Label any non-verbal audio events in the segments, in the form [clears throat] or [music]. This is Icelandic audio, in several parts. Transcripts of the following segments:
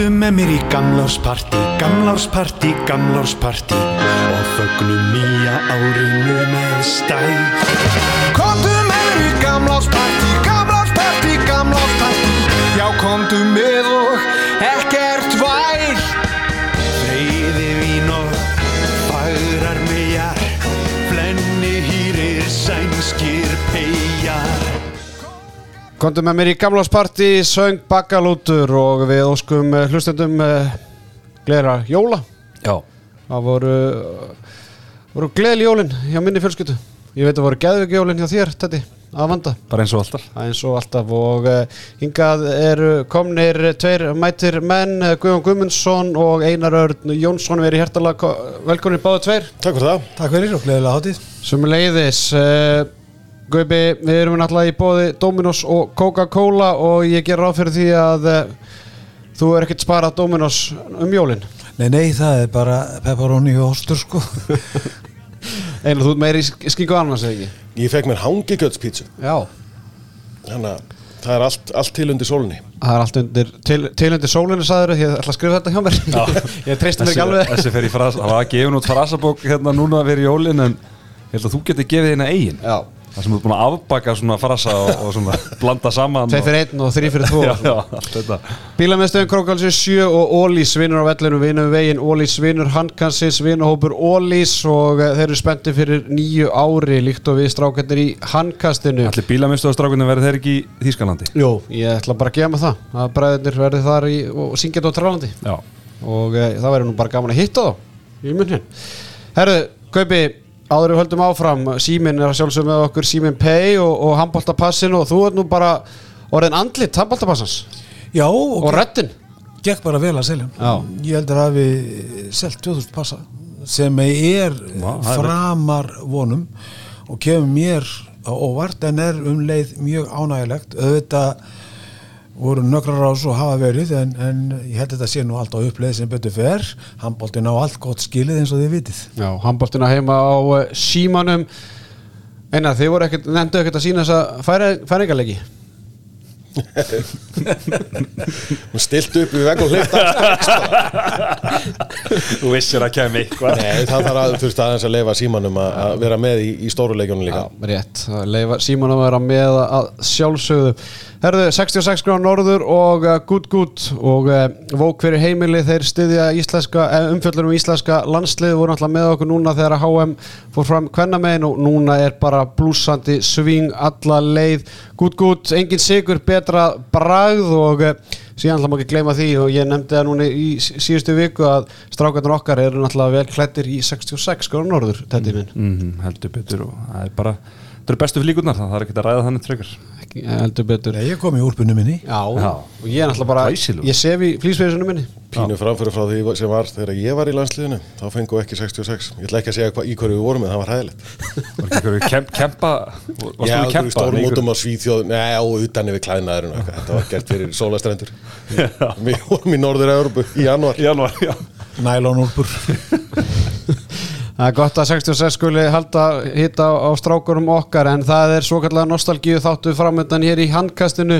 Komdu með mér í gamlársparti, gamlársparti, gamlársparti og fögnum nýja árinu með stæl. Komdu með mér í gamlársparti, gamlársparti, gamlársparti, já komdu með og ekkert Kontum með mér í gamlásparti, söng bakkalútur og við óskum eh, hlustendum uh, glera jóla. Já, Það voru, voru gleðli jólin hjá minni fjölskyldu. Ég veit að voru geðviki jólin hjá þér, Teddy, að vanda. bara eins og alltaf er eins og alltaf og uh, hingað eru komnir tveir mætir menn, eh, Guðjón Guðmundsson og Einar Örn Jónsson, við erum hjertalega velkonir báðu tveir. Takk fyrir það. Takk fyrir og gleðilega hátíð Sem Guðbi, við erum náttúrulega í bóði Dominos og Coca-Cola og ég ger ráð fyrir því að uh, þú er ekkert sparað Dominos um jólin. Nei, nei, það er bara pepperoni og ostur sko [laughs] Einar, þú ert meiri í skingu annars eða ekki? Ég fekk mér hangigjöldspítsu. Já. Þannig að það er allt, allt til undir sólinni. Það er allt undir, til, til undir sólinu sagður, ég ætla að skrifa þetta hjá mér. [laughs] ég treysti mér ekki alveg. Þessi fer í frasa, það var að gefa út frasabók hérna núna fyrir jólin en ég held að þú getur gefið þína eigin Já. Það sem þú er búin að afbaka svona frasa og, og svona blanda saman Tvei fyrir einn og þrý fyrir tvo. [laughs] Já, já, allt þetta. Bílamestöðin Krókalsins 7 og Ólís vinnur á vellinu, vinnur veginn. Ólís vinnur Handkansins, vinnahópur Ólís og eh, þeir eru spennti fyrir nýju ári líkt og við strákarnir í Handkastinu. Allir bílamistuðastrákunni verður þeir ekki í Þýskalandi? Jú, ég ætla bara að gefa mig það að bræðinir verði þar í, og syngja þetta á trálandi Já, og e, það verður nú bara gaman að hitta þá í munnin. Herðu, Kaupi, áður við höldum áfram Símin er að sjálfsögum með okkur Símin Pay og, og handbóltapassin og þú er nú bara orðin andlit handbóltapassans Já, og og reddin gekk bara vel að selja. Já. Ég held að hafi selt 2000 passa sem er Vá, framar vonum og kemur mér á óvart en er um leið mjög ánægilegt auðvitað voru nökrar á svo hafa verið en, en ég held að þetta sé nú allt á uppleið sem betur fer. Handbóltin á allt gott skilið eins og þið vitið. Já, handbóltina heima á uh, símanum. Einar, þið voru ekkert, nefndu ekkert að sína þessa færingarleiki? [laughs] Hún stilt upp vegg og hlifta þú vissir að kemur eitthvað. Nei, það þarf að, aðeins að leifa símanum að, að vera með í, í stóruleikjónu líka. Já, rétt, að leifa síman að vera með að sjálfsögðu Herðu, 66 gráð norður og uh, good good og uh, vók fyrir heimili. Þeir styðja eh, umfjöllunum íslenska landslið. Voru alltaf með okkur núna þegar að HM fór fram kvennamegin og núna er bara blúsandi sving alla leið. Good good, engin sigur betra bragð og síðan ætla maður ekki gleyma því og ég nefndi það núna í sí- síðustu viku að strákarnir okkar eru náttúrulega vel klættir í 66 gráð norður, þetta minn. Mm, Heldur betur og það er bara Það eru bestu flíkurnar, það er ekki að ræða þannig frekar Ekki- heldur betur. Nei, ég kom í úlpunni minni. Já, Já. og ég er náttúrulega bara Glæsilegur. Ég sef í flýsveisunum minni. Pínu framfyrir frá því sem var þegar ég var í landsliðinu þá fengu ekki 66 Ég ætla ekki að segja hva, í hverju við vorum en það var hæðilegt Var ekki [laughs] einhverju kem, kempa Varstu Já, við þú kempa? stórmótum á Svíþjóð Nei, á utan yfir klæðnaðurinn og eitthvað. Þetta var gert fyrir sólastrendur [laughs] Við vorum í Norður-Európu í januar Janúar, já. Nælon úlpur [laughs] Það er gott að 66 skuli halda hitta á, á strákurum okkar en það er svo kallega nostalgíu þáttu framöndan hér í handkastinu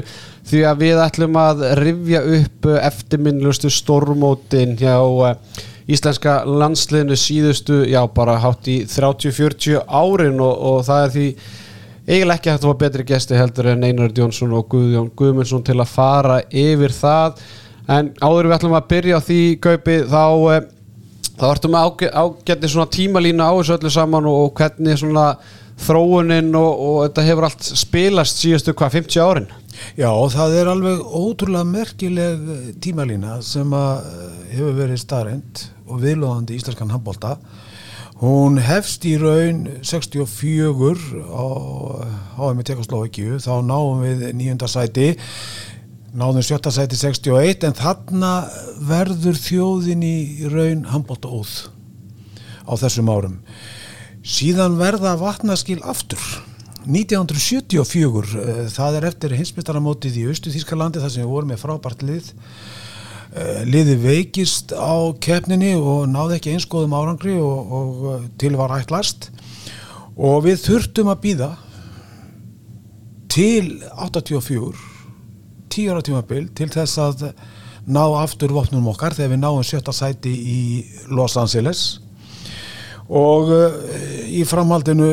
því að við ætlum að rifja upp eftirminnlustu stórmótin hjá eh, íslenska landsliðinu síðustu, já bara hátt í 30-40 árin og, og það er því eiginlega ekki hægt að fá betri gesti heldur en Einar Jónsson og Guðjón Guðmundsson til að fara yfir það. En áður við ætlum að byrja á því kaupi þá eh, þá ertu með ágæ- ágætni svona tímalínu á þessu öllu saman og, hvernig svona þróunin og, og þetta hefur allt spilast síðustu hvað 50 árin? Já, það er alveg ótrúlega merkileg tímalína sem að eh, hefur verið starrend og viðlóðandi íslenskan handbólta. Hún hefst í raun 64 á HM í Tekoslovakíu, þá náum við nýjunda sæti, náðum sjötta sæti 61 en þarna verður þjóðin í raun handbólta óð á þessum árum. Síðan verða vatnaskil aftur. 1974 eh, það er eftir hinsmyndstaramótið í Östu Þýskalandi þar sem við vorum með frábært lið. Eh, liðið veikist á keppninni og náði ekki einskoðum árangri og, og eh, til var ætlast. Og við þurftum að býða til 84 10 ára tímabil til þess að ná aftur vopnum okkar þegar við náum sjötta sæti í Los Angeles. Og uh, í framhaldinu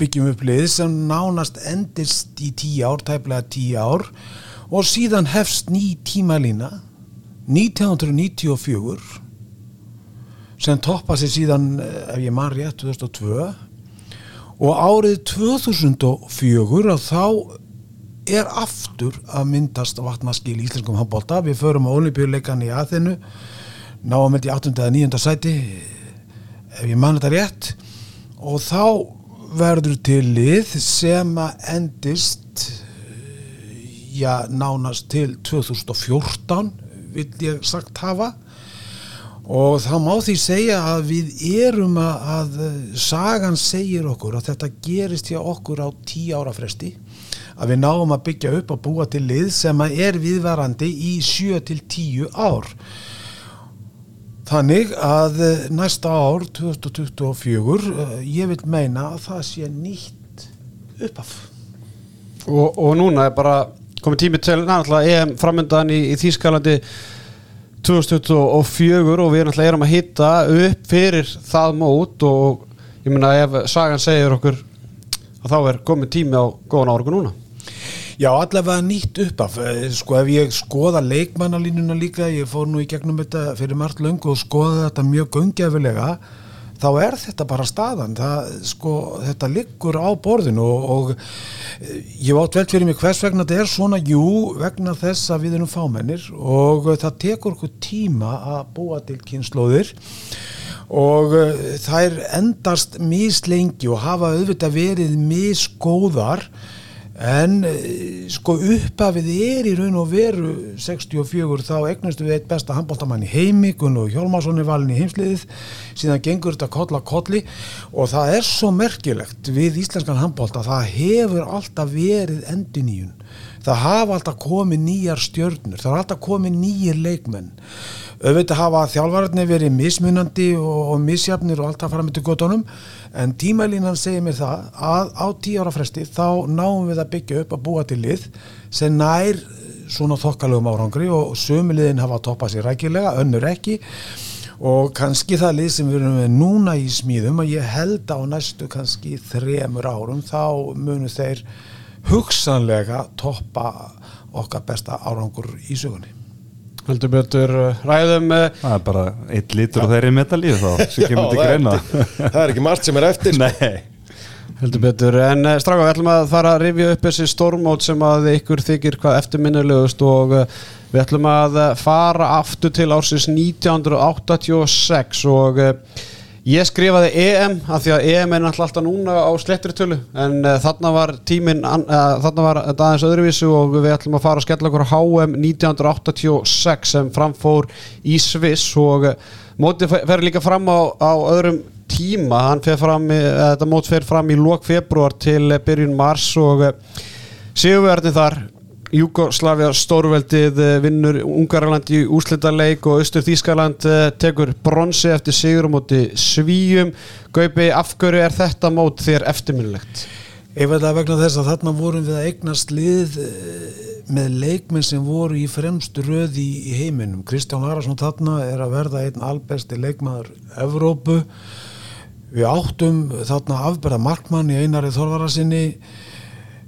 byggjum upp lið sem nánast endist í tíu ár, tæplega tíu ár. Og síðan hefst ný tímalína 1994 sem toppa sér síðan eh, ef ég man rétt 2002 og árið 2004 að þá er aftur að myndast vatnaskil í íslenskum handbólta við förum á olimpíuleikan í aðinu náum með í 8. eða 9. sæti ef ég man þetta rétt og þá verður til lið sem að endist já, nánast til 2014 vil ég sagt hafa og þá má því segja að við erum að, að sagan segir okkur að þetta gerist hjá okkur á tí ára fresti að við náum að byggja upp og búa til lið sem að er viðvarandi í 7 til 10 ár. Þannig að næsta ár 2024 eh, ég vil meina að það sé nýtt uppaf og, og núna er bara komið tími til náttúrulega EM framöndan í, í Þýskalandi 2024 og við náttúrulega erum að hitta upp fyrir það mót og ég meina ef sagan segir okkur að þá er komið tími á góðan árgu núna Já, allavega nýtt uppaf Eh, sko ef ég skoða leikmannalínuna líka ég fór nú í gegnum þetta fyrir margt löngu og skoða þetta mjög gungjafilega þá er þetta bara staðan. Það, sko, þetta liggur á borðinu og, og eh, ég átt velt fyrir mig hvers vegna þetta er svona. Jú, vegna þess að við erum fámennir og eh, það tekur okkur tíma að búa til kynnslóðir og uh, þær endast mislengi og hafa auðvitað verið misgóðar en uh, sko uppafið er í raun og veru 64 þá egnustu við eitt besta handbóltamann í heimi Gunn og Hjálmarsson er valin í heimsliðið. Síðan gengur þetta kolla kolli og það er svo merkilegt við íslenskan handbólta það hefur alltaf verið endiníun það hafa alltaf komið nýjar stjörnur það hafa alltaf komið nýjir leikmenn. Auðvitað hafa þjálfararnir verið mismunandi og, og misjafnir og allt að fara með til gotunum en tímælínan segir mér það að á tíu ára fresti þá náum við að byggja upp að búa til lið sem nær svona þokkalögum árangri og sömuliðin hafa toppað sér rækilega, önnur ekki. Og kannski það lið sem við erum með núna í smíðum að ég held á næstu kannski þremur árum þá munu þeir hugsanlega toppa okkar besta árangur í sögunni. Heldur betur uh, ræðum uh, Það er bara eitt lítur og þeirri metalíð þá sem kemur til það, greina. það er ekki margt sem er eftir sko. Nei, heldur betur en uh, stráka við ætlum að fara að rifja upp þessi stórmót sem að ykkur þykir hvað eftirminnilegust og við ætlum að fara aftur til ársins 1986 og ég skrifaði EM af því að EM er náttúrulega alltaf núna á slettri tölu en uh, þarna var tíminn an- uh, þarna var þetta aðeins öðruvísu og við ætlum að fara að skella okkur á HM 1986 sem framfór í Sviss og uh, mótið fer líka fram á, á öðrum tíma, hann fer fram í, þetta mót fer fram í lok februar til byrjun mars og Sigurverðin þar Júgoslavia stórveldið eh, vinnur Ungarland í úrslitaleik og Östur Þískaland eh, tekur bronsi eftir sigur á móti svíjum Gaupi, af hverju er þetta mót þér eftirminnilegt? Einfallega vegna þess að þarna vorum við að eignast lið eh, með leikmenn sem voru í fremstu röð í, í heiminum. Kristján Arason þarna er að verða einn albesti leikmaður Evrópu. Við áttum þarna afberða markmann í einari þorvarasinni.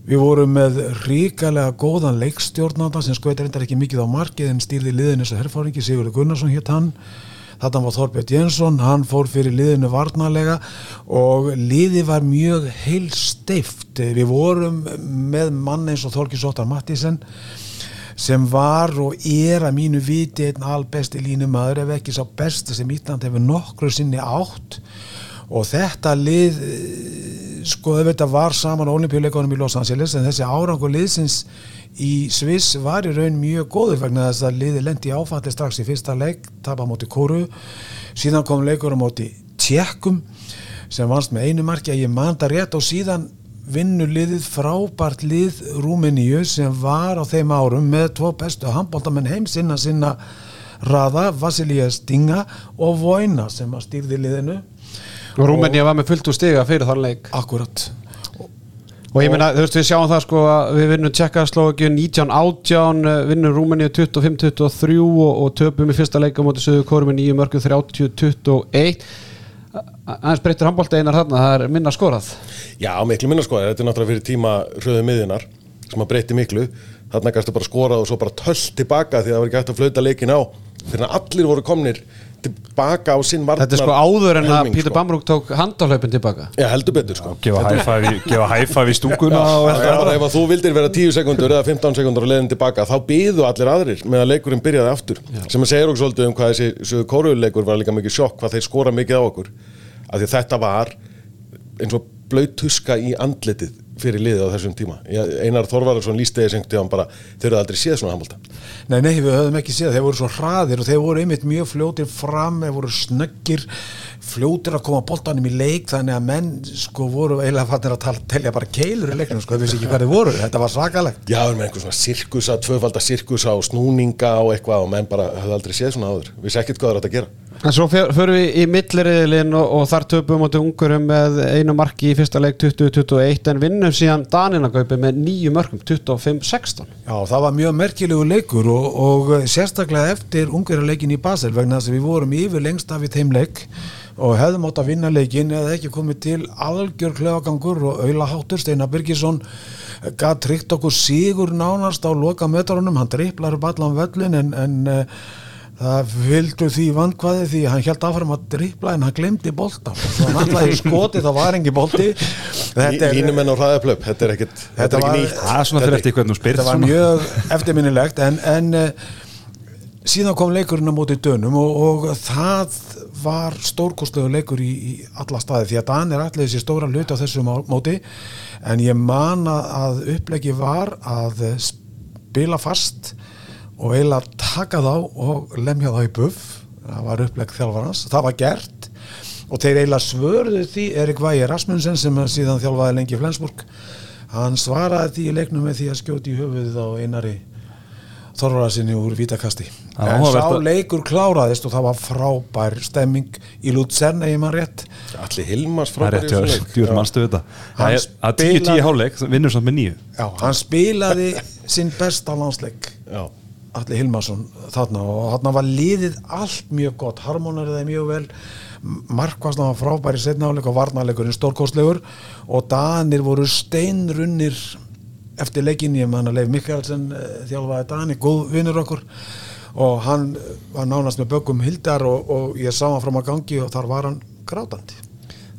Við vorum með ríkalega góðan leikstjórnanda sem skoði reyndar ekki mikið á markið en stýrði liðin eins og herfáringi Sigurður Gunnarsson hétt hann. Þetta var Þorbjörn Jensson, hann fór fyrir liðinu varnarlega og liði var mjög heilsteift. Við vorum með mann eins og Þorkis Óttar Mattísen sem var og er að mínu viti einn albesti línumæður ef ekki sá besta sem Ítland hefur nokkru sinni átt og þetta lið sko þetta var saman á olimpíuleikunum í Los Angeles en þessi árangur liðsins í Sviss var í raun mjög góður vegna þess að liði lendi áfalli strax í fyrsta leik, tapa móti Kóru síðan kom leikur á móti Tjekkum sem vannst með einu marki að ég manda rétt og síðan vinnur liðið frábært lið Rúmeníu sem var á þeim árum með tvo bestu handbóltamenn heims innan sinna raða, Vasilija Stinga og Vojna sem stýrði liðinu Og Rúmenía var með fullt úr stiga fyrir þann leik. Akkurat. Og ég meina, þú veist, við sjáum það sko að við vinnum Tjekkaslovakju 19-18, uh, vinnum Rúmeníu 25-23 og, og töpum í fyrsta leika móti söðu kóru með nýju mörgum 30-21 aðeins breyttur handbólta einar þarna, það er minna skorað. Já, miklu minna sko, þetta er náttúrulega fyrir tíma hröðu miðjunar sem að breyti miklu. Þarna gæstu bara skorað og svo bara töll tilbaka því að það var ekki hægt að flauta leikin á fyrir að allir voru komnir tilbaka á sinn varnar Þetta er sko áður en að Pítur sko. Bamrúk tók handahlaupin tilbaka. Já, heldur betur sko. Gefa hæfæfi í stúkuna ef að þú vildir vera 10 sekundur eða 15 sekundur og leiðin tilbaka þá byðu allir aðrir með að leikurinn byrjaði aftur. Sem að segja okkur svolítið um hvað þessi kóruleikur var líka mikið sjokk hvað þeir skora mikið á okkur. Af því þetta var eins og blöyt tuska í andlitið fyrir liðið á þessum tíma. Einar Þorvararsson lísti þessi einhvern tíma bara þeir eru aldrei séð svona handbólta Nei, nei, við höfum ekki séð, þeir voru svo hraðir og þeir voru einmitt mjög fljótir fram, þeir voru snöggir, fljótir að koma boltanum í leik þannig að menn sko voru eiginlega fannir að tala, telja bara keilur í leiknum, sko, þau vissi ekki hvað þeir voru, þetta var sakalegt. Já, við erum með einhver svona sirkusa, tvöfalda sirkusa og snúninga og eitthvað og menn bara höfðu aldrei séð svona áður. Vissi ekkert hvað það er að gera En svo förum við í milliriðilinn og, og þar töpum átti ungurum með einu marki í fyrsta leik 2021 en vinnum síðan Daninagaupi með nýju mörgum 25-16 Já, það var mjög merkilegu leikur og, og sérstaklega eftir ungverjarleikin í Basel vegna þess að við vorum yfir lengst af í þeim leik og hefðum átt að vinna leikin eða ekki komið til algjör klefagangur og auðlaháttur Steinar Birgisson gætt tryggt okkur sigur nánast á loka mötarunum, hann dripplar upp allan völlin en, en uh, það vildu því vandkvæði því hann held áfram að drippla en hann glemdi boltan og svo hann skoti þá var engi bolti. Línumenn á hraðaplöp, þetta er ekkert Þetta er Þetta ekki nýtt. Það þetta var mjög eftirminnilegt en, en uh, síðan kom leikurinn á móti dönum og, og það var stórkostlegu leikur í, í alla staði því að Dan er allir þessi stóra hluti á þessu móti. En ég man að, að upplegi var að eh, spila fast og eiginlega taka þá og lemja þá í buff. Það var upplegg þjálfarans, það var gert. Og þeir eiginlega svörðu því Erik Vægir Rasmussen sem síðan þjálfaði lengi í Flensburg hann svaraði því í leiknum með því að skjóti í höfuðið á einari Þorvarasinni úr vítakasti. En áhugavert sá að- leikur kláraðist og það var frábær stemming í ef ég mann rétt. Allir Hilmars það er leik. djúr mannstu þetta? Hann það að 10-10 spilaði- háleik, vinnur samt með nýju Já, hann spilaði sinn besta landsleik. Já. Alli Hilmarsson þarna og þarna var liðið allt mjög gott, harmonariði mjög vel markvarsna var frábæri setnáleik og varnarleikurinn stórkostlegur og Danir voru steinrunnir eftir leikin, ég man að Leif Mikkelsen eh, þjálfaði Dani, góð vinnur okkur og hann var nánast með böggum hildar og, og ég sá hann fram á gangi og þar var hann grátandi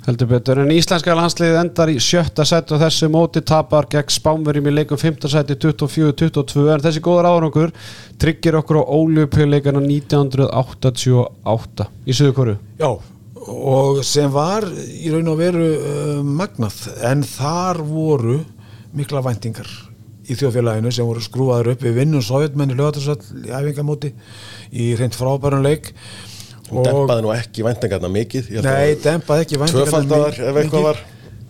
heldur betur. En íslenska landslið endar í sjötta seti og þessu móti tapar gegn spámverjum í leikum 5. seti 24-22 en þessi góður árangur tryggir okkur á óljupjuleikana 1988 í Suðukoru Já, og sem var í raun og veru uh, magnað, en þar voru mikla væntingar í þjóðfélaginu sem voru skrúaður upp. Við vinnum sovjetmenni lögatarsall í æfingamóti í reynd frábærum leik Hún dempaði nú ekki væntingarna mikið Nei, að- dempaði ekki væntingarnar Tvöfaldaðar, mi- ef eitthvað mikið. var.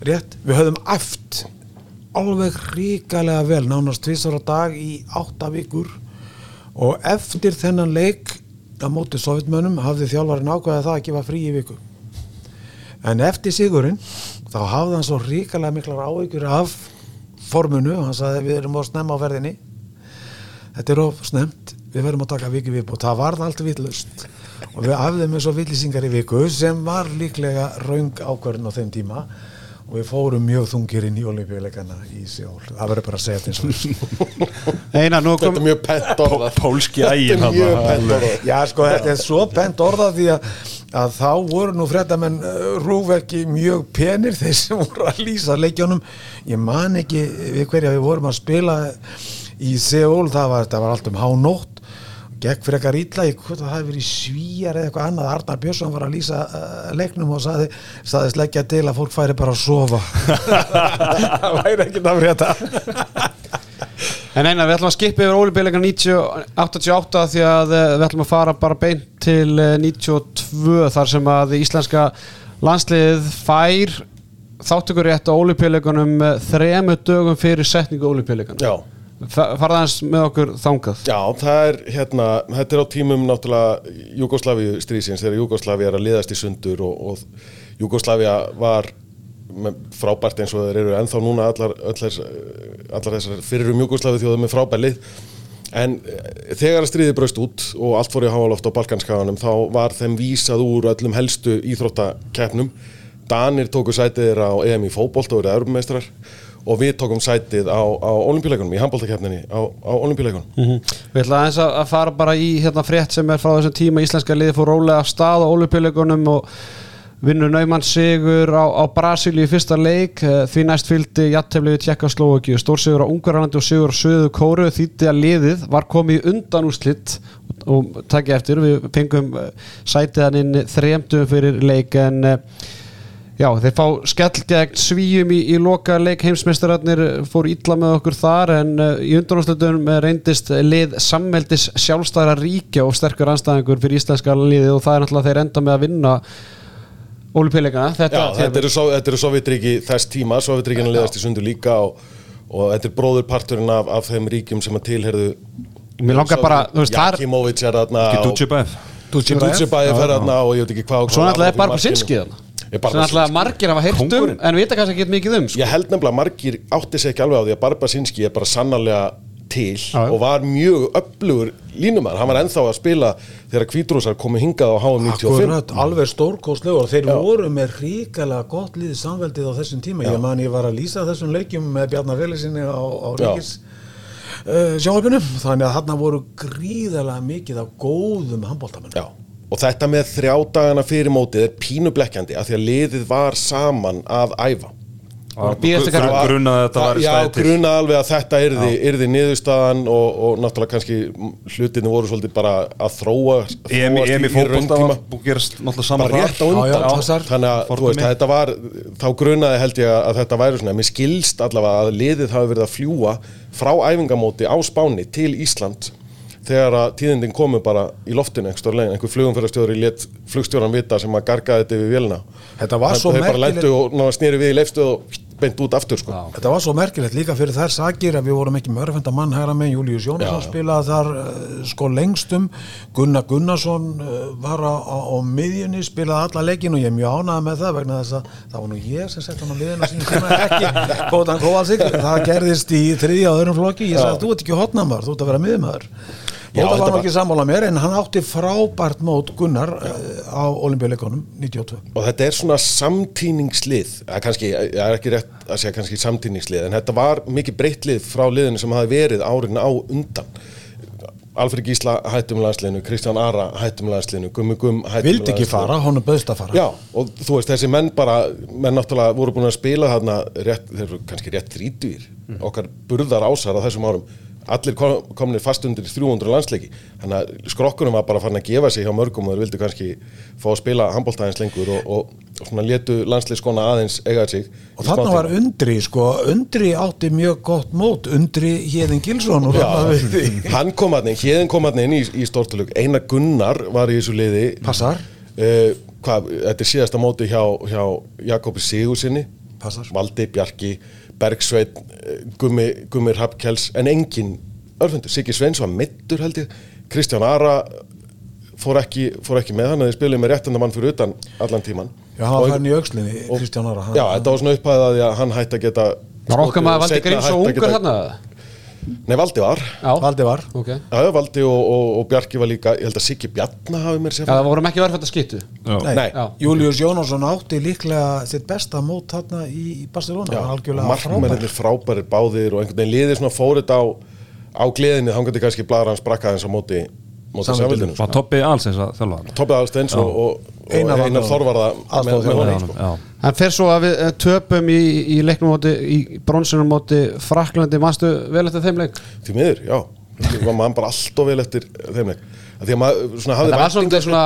Rétt, við höfðum æft alveg ríkalega vel nánast tvisar á dag í átta vikur. Og eftir þennan leik á móti sovjetmönnum hafði þjálfarinn ákveðið það að gefa frí í viku. En eftir sigurinn þá hafði hann svo ríkalega miklar áhyggjur af formunu, hann sagði við erum á snemma á verðinni þetta er of snemt við verðum að taka viki viðbútt, það varð allt vitlaust og við hafðum eins og vitlýsingar í viku sem var líklega raung ákvörðin á þeim tíma. Og við fórum mjög þungir inn í olimpíuleikana í Sjól, það verður bara að segja þetta eins og þess [laughs] Einar, nú Þetta kom er mjög pent orða Pólski ægin [laughs] Já, sko, þetta er svo pent orða því að, að þá voru nú fréttamenn uh, rúf ekki mjög penir þeir sem voru að lýsa leikjónum ég man ekki við hverja við vorum að spila í Seúl, það var, var allt um hánótt gekk fyrir eitthvað ítla, ég hvort það hafi verið svíjar eða eitthvað annað, Arnar Björnsson var að lýsa uh, leiknum og saði, saði sleggja til að fólk færi bara að sofa. Það væri ekki það frétta. En eina, við ætlum að skipa yfir ólubíleika 88 því að eh, við ætlum að fara bara beint til eh, 92 þar sem að íslenska landsliðið fær þáttökur rétt á ólubíleikunum þremu dögum fyrir setningu ólubíleikunum. Já, Farða hans með okkur þangað. já, það er hérna, þetta er á tímum náttúrulega Júgoslavíu strísins þegar Júgoslavía er að liðast í sundur og, og Júgoslavía var frábært eins og þeir eru ennþá núna allar, allar, allar þessar fyrir mjúkuslafi þjóðum með frábælið en eh, þegar stríði braust út og allt fór í háaloft á Balkanskaganum þá var þeim vísað úr öllum helstu íþróttakeppnum. Danir tóku sætið þeirra á EM í fótbolt og verið eurummeistrar og við tókum sætið á, á olimpíuleikunum, í handbóltakeppninni á, á olimpíuleikunum Við ætla aðeins að fara bara í hérna frétt sem er frá þessum tíma. Íslenska liði fór rólega af stað á olimpíuleikunum og vinnur Naumann sigur á, á Brasilíu í fyrsta leik. Eh, því næst fylgdi jattefli við Tjekkoslovaki stórsigur á Ungarlandi og sigur á Suðu Kóru þýtti að liðið var komið í undan úrslitt og takk eftir. Við fengum eh, sætið hann inn þremdum fyrir leik en eh, Já, þeir fá skell gegn svíjum í, í loka leik. Heimsmeistararnir fór illa með okkur þar en uh, í undanúrslutunum reyndist lið sammeldis sjálfstæðra ríkja og sterkur anstæðingur fyrir íslenska liðið og það er náttúrulega þeir enda með að vinna ólupíleikana þetta, Já, þetta eru, eru Sovjetríki þess tíma, Sovjetríkina liðast í sundu líka og, og þetta er bróðurparturinn af, af þeim ríkjum sem að tilherðu Mér langar bara, þú veist, þar Jakimovic er og- Dutchebæf Dutchebæði fer þarna og ég veit ekki hvað og Svo náttúrulega er. Brzezinski þarna Er Svo Barba náttúrulega Sinski. margir hafa heyrt um Kóngurinn. en vita kannski ekki mikið um sko. Ég held nefnilega að margir átti sig ekki alveg á því að Barbasinski er bara sannarlega til Já, já. og var mjög öflugur línumar, hann var ennþá að spila þegar kvítrúsar komu hingað á HM95 Akkurat, alveg stórkostlegur og þeir voru með ríkala gott liðið samveldið á þessum tíma ég man ég var að lýsa þessum leikjum með Bjarnar Felisinni á, á Já. ríkis uh, sjónvarpinu þannig að þarna voru gríðalega mikið af góðum handbóltamenn Já, og þetta með þrjá dagana fyrir mótið er pínu blekkjandi af því að liðið var saman að æfa. Grunaði að þetta var Já, stæði til grunaði alveg að þetta yrði, yrði niðurstaðan og, og náttúrulega kannski hlutinni voru svolítið bara að þróa EM þróast í í fótbolta rauntíma. var búið að gerast náttúrulega saman rétt á Já, já, undan þannig að veist, þetta var þá grunaði held ég að þetta væri svona. Mér skilst allavega að liðið hafi verið að fljúa frá æfingamóti á Spáni til Ísland þegar að tíðindin komu bara í loftinu einhver, einhver flugumferðarstjóri let flugstjóran vita sem að gargaði þetta við vélina. Þetta var svo merkilegt- og í beint út aftur sko. Þetta var svo merkilegt líka fyrir þær sakir að við vorum ekki með örfenda mann hægra með Július Jónsson Já, já. spilaði þar uh, sko lengstum. Gunnar Gunnarsson uh, var á, á, á miðjunni spilaði alla leikin og ég er mjög ánægð með það vegna þess að það var nú ég sem sett hann á liðina sín tíma ekki [laughs] Kótan Kóvalsik það gerðist í þriðja og öðrum flokki. Ég sagði þú ert ekki hotnamaður, þú ert að vera miðmaður Já, Bóta var ekki sammála mér en hann átti frábært mót Gunnar uh, á olimpíuleikunum 92 og þetta er svona samtíningslið kannski, það er ekki rétt að segja kannski samtíningslið, en þetta var mikið breytt lið frá liðinu sem hafi verið árin á undan. Alfred Gísla hættum landsliðinu, Kristján Ara hættum landsliðinu, Gummi Gum hættum vildi ekki fara, honum bauðst að fara. Já, og þú veist, þessi menn bara menn náttúrulega voru búin að spila þarna rétt, þeir eru kannski rétt þrítugir okkar burðar ásar á þessum árum allir kom, komnir fast undir 300 landsleiki. Þannig að skrokkunum var bara farin að gefa sig hjá mörgum og þeir vildu kannski fá að spila handbóltaðins lengur og, og, og svona letu landsleiskona aðeins eiga sig Og þarna var Undri, sko, Undri átti mjög gott mót, Undri Hjeðin Gilsson og þarna við. Því. [laughs] hann kom hann inn, hérðin kom hann inn í, í stórtölug. Einar Gunnar var í þessu liði. Passar. uh, hvað, þetta er síðasta móti hjá, hjá Jakobi Sigursinni Passar. Valdi Bjarki, Bergsveit Gummi, Gummir Hapkjells en engin örfundur, Siggi Sveins var mittur held ég, Kristján Ara fór ekki, fór ekki með hann að þið spiluði með réttandamann fyrir utan allan tíman Já, hann var farin í aukslinni, Kristján Ára. Já, þetta var svona upphæðið að því að hann hætti að geta Var okkar maður Valdi seinna Gríms og hætti að ungur geta- þarna? Nei, Valdi var Já, Valdi var. ok. Já, Já, já, Valdi og, og, og Bjarki var líka, ég held að Siggi Bjarna hafi mér sér það vorum ekki verið þetta skittu Nei, Nei. Já. Július Jónasson átti líklega sitt besta mót þarna í í Barcelona. Já, Hann markmennir frábærir báðir og einhvern veginn liðið svona fór þetta á, á gleðinni, þá getur kannski bladra hans brakka eins á móti, móti Samveldinu. samveldinu Var Toppi alls eins að þjálfa Toppið Alsteins og, og, og Einar Einar, var- Þorvarða með, honum sko. Já, Hann fer svo að við eh, töpum í, í leiknum móti, í bronsunum móti Fraklandi, manstu vel eftir þeim leik? Því miður, já. Maður bara allt og vel eftir þeim leik. Maður svona Það var svolítið svona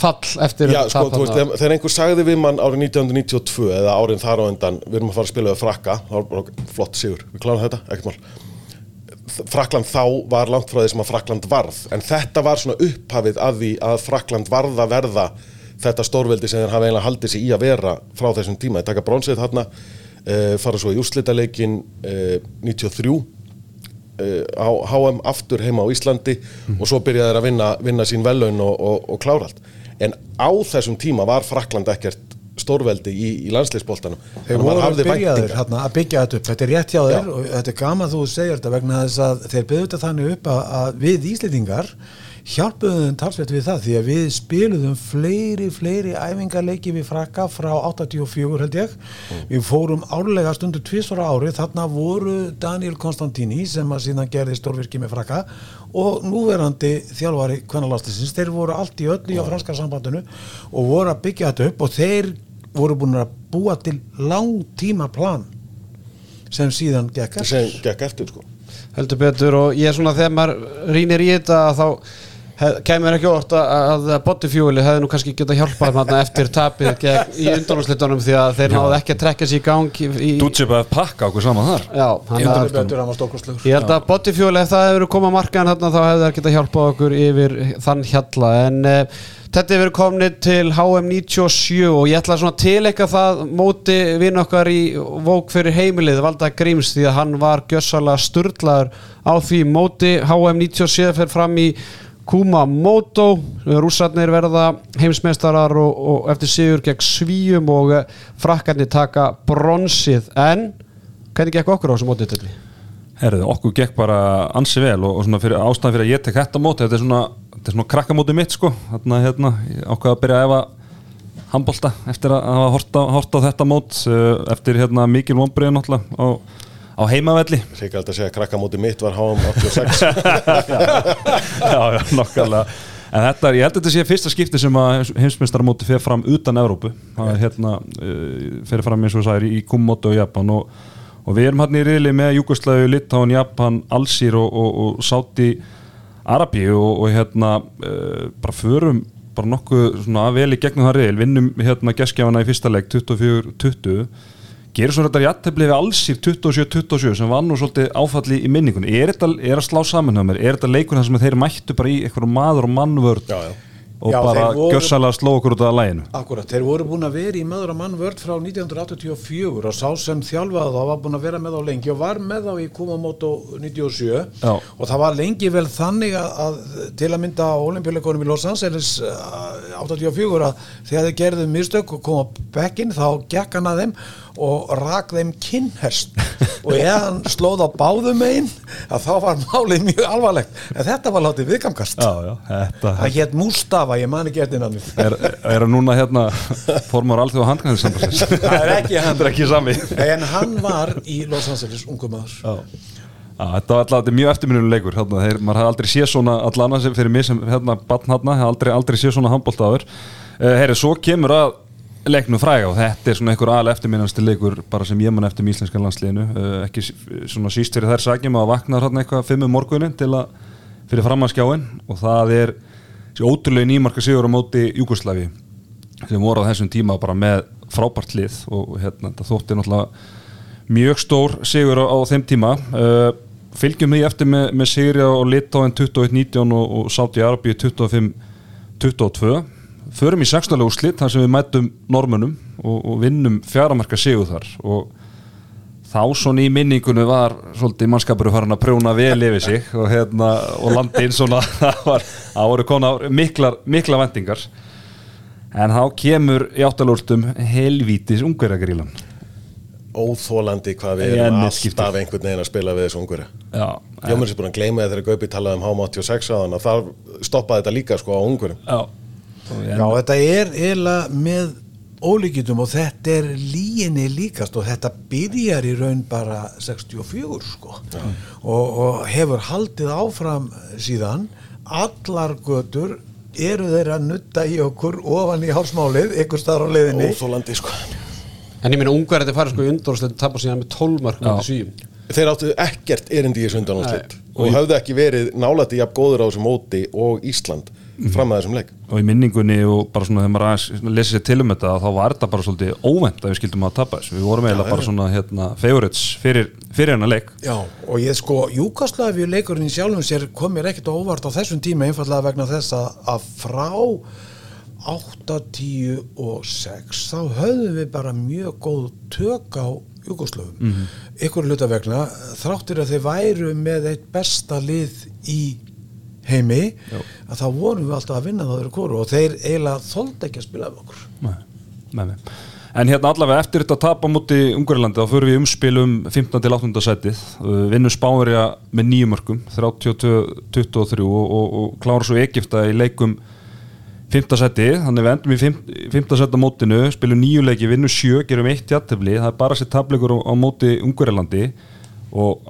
fall eftir Já, sko, veist, þegar, þegar einhver sagði við mann árið 1992 eða árin þar á undan, við erum að fara að spila við frakka, þá var bara flott sigur, við klárum þetta, ekkert mál. Frakland þá var langt frá því sem að Frakland varð, en þetta var svona upphafið að því að Frakland varð að verða þetta stórveldi sem þeir hafa eiginlega haldið sig í að vera frá þessum tíma. Þeir taka bronsið þarna, uh, fara svo í úrslitaleikin uh, 93 uh, á HM aftur heima á Íslandi og svo byrjaði þeir að vinna, vinna sín vellaun og, og, og klára allt en á þessum tíma var Frakland ekkert stórveldi í, í landsleisboltanum Þeir voru byrjaðir hérna, að byggja þetta upp, þetta er rétt hjá þér og þetta er gaman þú segir þetta vegna þess að þeir byggðu þetta þannig upp að, að við Íslendingar hjálpuðum þeim talsveit við það því að við spiluðum fleiri, fleiri æfingarleiki við frakka frá 84 held ég. Við fórum árlega stundu tvisvara ári. Þarna voru Daniel Konstantini sem að síðan gerði stórvirki með frakka og núverandi þjálfari kvennalástisins, þeir voru allt í öllu á franska sambandinu og voru að byggja þetta upp og þeir voru búin að búa til langtíma plan sem síðan gekk eftir. sem gekk eftir sko. Heldur betur og ég er svona þegar maður rínir í þetta þá kemur ekki óvart að, að bodyfueli hefði nú kannski getað hjálpað þarna eftir tapið gegn, í undanúrslitunum því að þeir náðu ekki að trekka sér í gang í, í, Dútsi bara að pakka okkur saman þar. Já, hann Ég held að bodyfueli ef það hefur komað markaðan þarna þá hefði það getað hjálpað okkur yfir þann hjalla. En uh, Þetta hefur komnið til HM97 og ég ætla svona að tileika það móti vinn okkar í vók fyrir heimilið Valda Gríms því að hann var gjössalega sturlaður á því móti. HM97 fer fram í Kumamoto rússarnir verða heimsmeistarar og, og eftir sigur gegn svíum og eh, frakkarnir taka bronsið en hvernig gekk okkur á þessu mótið til því? Herðu, okkur gekk bara ansi vel og, og svona fyrir ástæðan fyrir að ég tek þetta móti þetta er svona, þetta er svona krakkamóti mitt sko þarna hérna, ákvaði að byrja að efa handbolta eftir að hafa hort á, hort á þetta mót uh, eftir hérna mikil vonbreið náttúrulega á, á heimavelli. Sikald að segja að krakkamóti mitt var HM86 [laughs] já, já, nokkarlega. En þetta ég held að þetta sé fyrsta skipti sem að heimsmeistaramóti fer fram utan Evrópu. Það er hérna, uh, fer fram eins og það er í Kumoto og Japan. Og, og við erum hérna í riðli með Jugoslæðu, Litáin, Japan, Alsýr og, og, og Sáti Arabi og, og hérna uh, bara förum bara nokkuð svona vel í gegnum það riðil, vinnum hérna geskjafana í fyrsta leik 24-20 gerir svo þetta jættefli við Alsýr 27-27 sem var nú svolítið áfalli í minningunni er þetta er að slá saman hjá mér, er þetta leikur þar sem þeir mættu bara í eitthvað maður og mannvörd Já, já. og Já, bara gjössalega sló okkur út af læginu Akkurat, þeir voru búin að vera í maður og mann vörd frá 1984 og sá sem þjálfaði þá var búin að vera með þá lengi og var með þá í Kumamoto 97 Já. og það var lengi vel þannig að, að til að mynda á olimpíuleikonum í Los Angeles uh, 84 að þegar þeir gerðu mistök og koma bekkin þá gekk hann að þeim og rak þeim kinnhest. Og ef hann slóð á báðum einn að þá var málið mjög alvarlegt. En þetta var látið viðgamkast já, já, þetta það hétt Mustafa, ég man ekki eftir námið er, er að núna hérna formar alþjóð handkvæmðissambassins [laughs] Það er ekki hann. er ekki sami. En hann var í Los Angeles ungu maður. Já. Já, þetta var alltaf mjög eftirminnuleg leikur hérna, þeir, maður hafði aldrei séð svona allan sem fyrir mig sem hérna batn hérna hafði aldrei, aldrei séð svona handbóltaður uh, herri, svo kemur að leiknum fræga og þetta er svona einhver aðal eftirminnansti leikur bara sem ég man eftir með íslenska landsliðinu. Uh, ekki svona síst fyrir þær sagjum að vakna hérna eitthvað fimm um morgunin til að fyrir framhanskjáin og það er ótrúlega nýmarka sigur á móti Júgoslavi sem voru á þessum tíma bara með frábært lið og hérna, þetta þótti náttúrulega mjög stór sigur á, á þeim tíma. Uh, fylgjum því eftir með, með sigri á Litáin 21-19 og, og Sáti Arabíu 25-22 förum í 16. úrslit þar sem við mætum normunum og, og vinnum fjaramarka sigur þar. Og þá svona í minningunum var svolítið mannskapur farin að prjóna vel yfir sig og, hérna, og landi inn svona [laughs] það var, það voru konar miklar, miklar vendingar en þá kemur í áttalúrstum helvítis ungverjagrílan. Óþólandi hvað við erum alltaf einhvern veginn að spila við þessu Já, Ég mér sér búin að gleyma þegar Gaupi talaði um HM86 á þannig að þar stoppaði þetta líka sko á ungurum já, þetta er eiginlega með ólíkitum og þetta er líginni líkast og þetta byrjar í raun bara 64 sko. Og, og hefur haldið áfram síðan. Allar götur eru þeir að nutta í okkur ofan í hálsmálið, ykkur staðar á leiðinni. Óþólandi sko. En ég ungar þetta farið sko í undanúrslitin tapar síðan með 12 mark Þeir áttu ekkert erindi í þessu undanúrslit og höfðu ekki verið nálætti jafn góður á þessu móti og Ísland fram að þessum leik. Og í minningunni og bara svona þegar maður aðeins lesi sér til um þetta þá var þetta bara svolítið óvend að við skildum að tapa þessu. Við vorum eiginlega bara svona hérna, favorites fyrir, fyrir hennar leik. Já, og ég sko, Júkaslavi leikurinn í sjálfum sér kom mér ekkert óvart á þessum tíma einfallega vegna þess að, frá 8, 10 og 6 þá höfðum við bara mjög góð tök á Júkoslöfum mm -hmm. ykkur hluta vegna þráttur að þeir væru með eitt besta lið í heimi að þá vorum við alltaf að vinna það þeir koru og þeir eiginlega þoldi ekki að spila af okkur Nei, nei, nei. En hérna allavega eftir þetta tap á móti Ungverjalandi þá förum við í umspil um 15 til 18. setið uh, vinnum Spánverja með nýjum mörgum 32-23 og, og, og klára svo Egipta í leikum 5. seti, þannig við endum í 5. seti á mótinu, spilum nýju leiki vinnum sjö, gerum eitt jættefli það er bara sér tableikur á, á móti Ungverjalandi og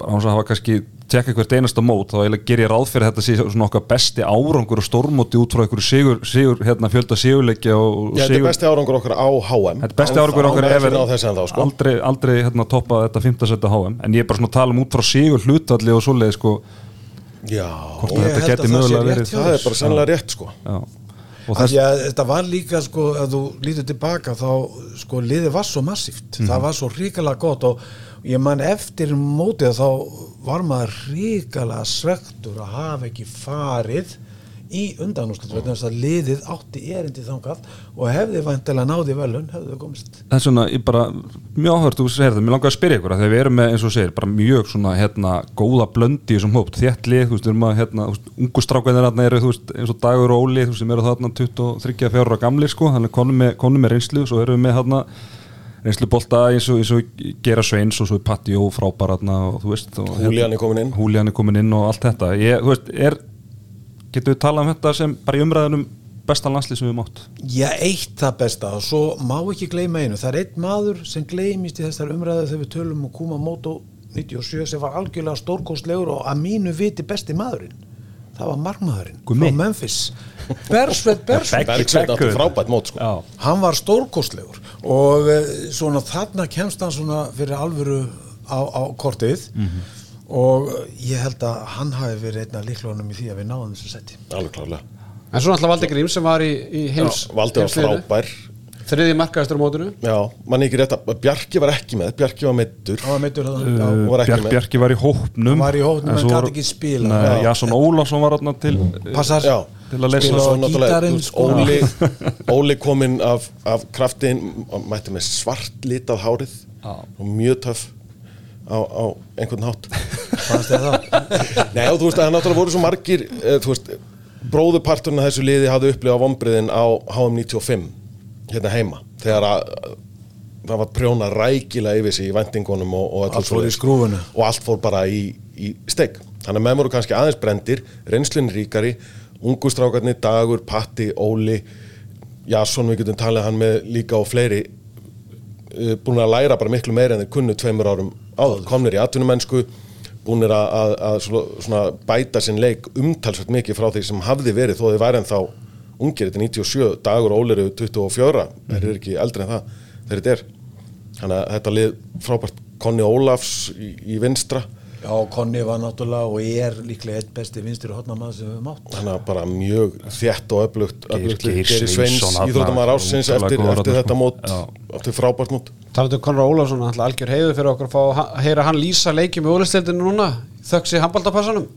þess að hafa kannski tekka hvert einasta mót þá ger ég ráð fyrir að þetta sé svona okkar besti árangur og stórmóti út frá einhverju sigur, sigur hérna, fjölda sigurleikja og Já, þetta sigur er besti árangur okkar á HM Þetta er besti árangur okkar efer sko. aldrei, aldrei hérna, toppa þetta 5. seti HM en ég er bara svona að tala um út frá sigur hlutvalli og svoleið sko, Já, hvort þetta geti mögulega verið það er bara sannlega rétt sko Já. þess, að þetta var líka sko að þú lítur tilbaka þá sko liðið var svo massíft Mhm. það var svo ríkala gott og ég man eftir mótið þá var maður ríkala svektur að hafa ekki farið í undanúslut vegna þess að liðið átti erindi þangað og hefði vantilega náði velun hefði komist. Það er svona, ég bara mjög áhört, þú segir það, mér langar að spyrja ykkur þegar við erum með, eins og segir, bara mjög svona hérna, góða blöndi í þessum hóp, þétt lið þú veist, við erum að, hérna, þú veist, ungu strákanir þarna eru, þú veist, eins og Dagur og Óli, þú veist, sem eru þarna 23-4 ára gamlir, sko. Þannig konum með, konum með reynslu, svo erum við með hérna reynslu bolta eins og, eins og gera sveins og svo er Patti og frábær hérna og þú veist, og, Húlían er komin inn. Húlían er komin inn og allt þetta. Ég, þú veist, er, getur við talað um þetta sem bara í umræðunum besta landslið sem við mátt Já, eitt það besta og svo má ekki gleyma einu. Það er einn maður sem gleymist í þessar umræðu þegar við tölum um Kuma Moto 97 sem var algjörlega stórkostlegur og að mínu viti besti maðurinn það var markmaðurinn Gummi. frá Memphis Bersveit Bersveit. Bergsveit átti frábært mót sko. Já, hann var stórkostlegur og uh, svona þarna kemst hann svona fyrir alvöru á, á kortið. Og uh, ég held að hann hafi verið einn af líklunum í því að við náðum þessu setti Alveg klárlega. En svo náttúrulega Valdi Grím sem var í, í heims Valdi var heimsliðinu. frábær Þriði markaðistur á mótinu Já, mann ekki rétt að Bjarki var ekki með Bjarki var meittur meittur Já, já. var ekki Bjark, með. Bjarki var í hópnum Hann var í hópnum en svo gat var- ekki spila. Nei, Já. Jason Ólafsson var þarna til passar Já, á gítarinn, sko. Óli, [laughs] Óli kominn af, af kraftin mætti með svart litað hárið Já. og mjög töff á, á einhvern hátt fannst þér það [laughs] Nei og þú veist að það náttúrulega voru svo margir eh, þú veist, bróðuparturinn af þessu liði hafði upplifað vombriðin á HM95 hérna heima þegar að það var prjóna rækilega yfir sig í vendingunum og, og Allt skrúfuna. og allt fór bara í, í steg þannig að með voru kannski aðeins brendir reynslinn ríkari, ungustrákarnir Dagur, Patti, Óli Jasson, við getum talið hann með líka og fleiri uh, búin að læra bara miklu meira en þeir kunnu tveimur árum áður, komnir í atvinnumennsku búinir að, að, að svona, bæta sinn leik umtalsvægt mikið frá því sem hafði verið þó þið væri en þá ungir, þetta er 97, dagur og ólir eru 24, þeir eru ekki eldri en það þegar þetta er þannig að þetta lið frábært. Konni Ólafs í, í vinstra. Já, Konni var náttúrulega og er líklega eitt besti vinstir hotnamaður sem við höfum átt. Þannig að bara mjög þétt og öflugt, Geir Sveins, íþróttamæður ásins eftir, eftir þetta sko. mót Já. eftir frábært mót. Talandi um Conrad Ólafsson, alltaf algjör heiður fyrir okkur að fá að heyra hann lýsa leikjum í ólistildinu núna, þöggs í handbaldapassanum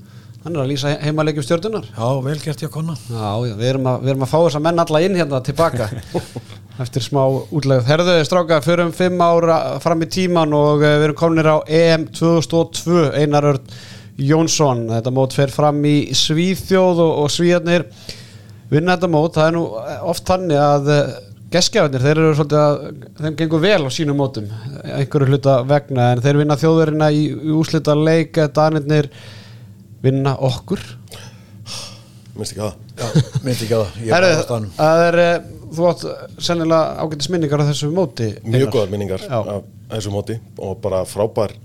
hann er að lýsa heima leikjum stjórnunar Já, vel gert ég Konna Já, já, við erum að, við erum að fá þessa menn alla inn hérna tilbaka [laughs] eftir smá útlegð. Herðu, stráka, förum fimm ára fram í tíman og eh, við erum kominir á EM 2002, Einar Örn Jónsson. Þetta mót fer fram í Svíþjóð og, og Svíðarnir vinna þetta mót. Það er nú oft þannig að geskjafarnir, þeir eru svolítið að þeim gengur vel á sínum mótum einhverju hluta vegna, en þeir vinna þjóðverina í, í úslita leik, danirnir vinna okkur. Minnst ekki það. Já, myndi ekki á það. Ég er á er, eh, þú átt sennilega ágætis minningar á þessu móti mjög Einar. góðar minningar Já. af þessu móti og bara frábær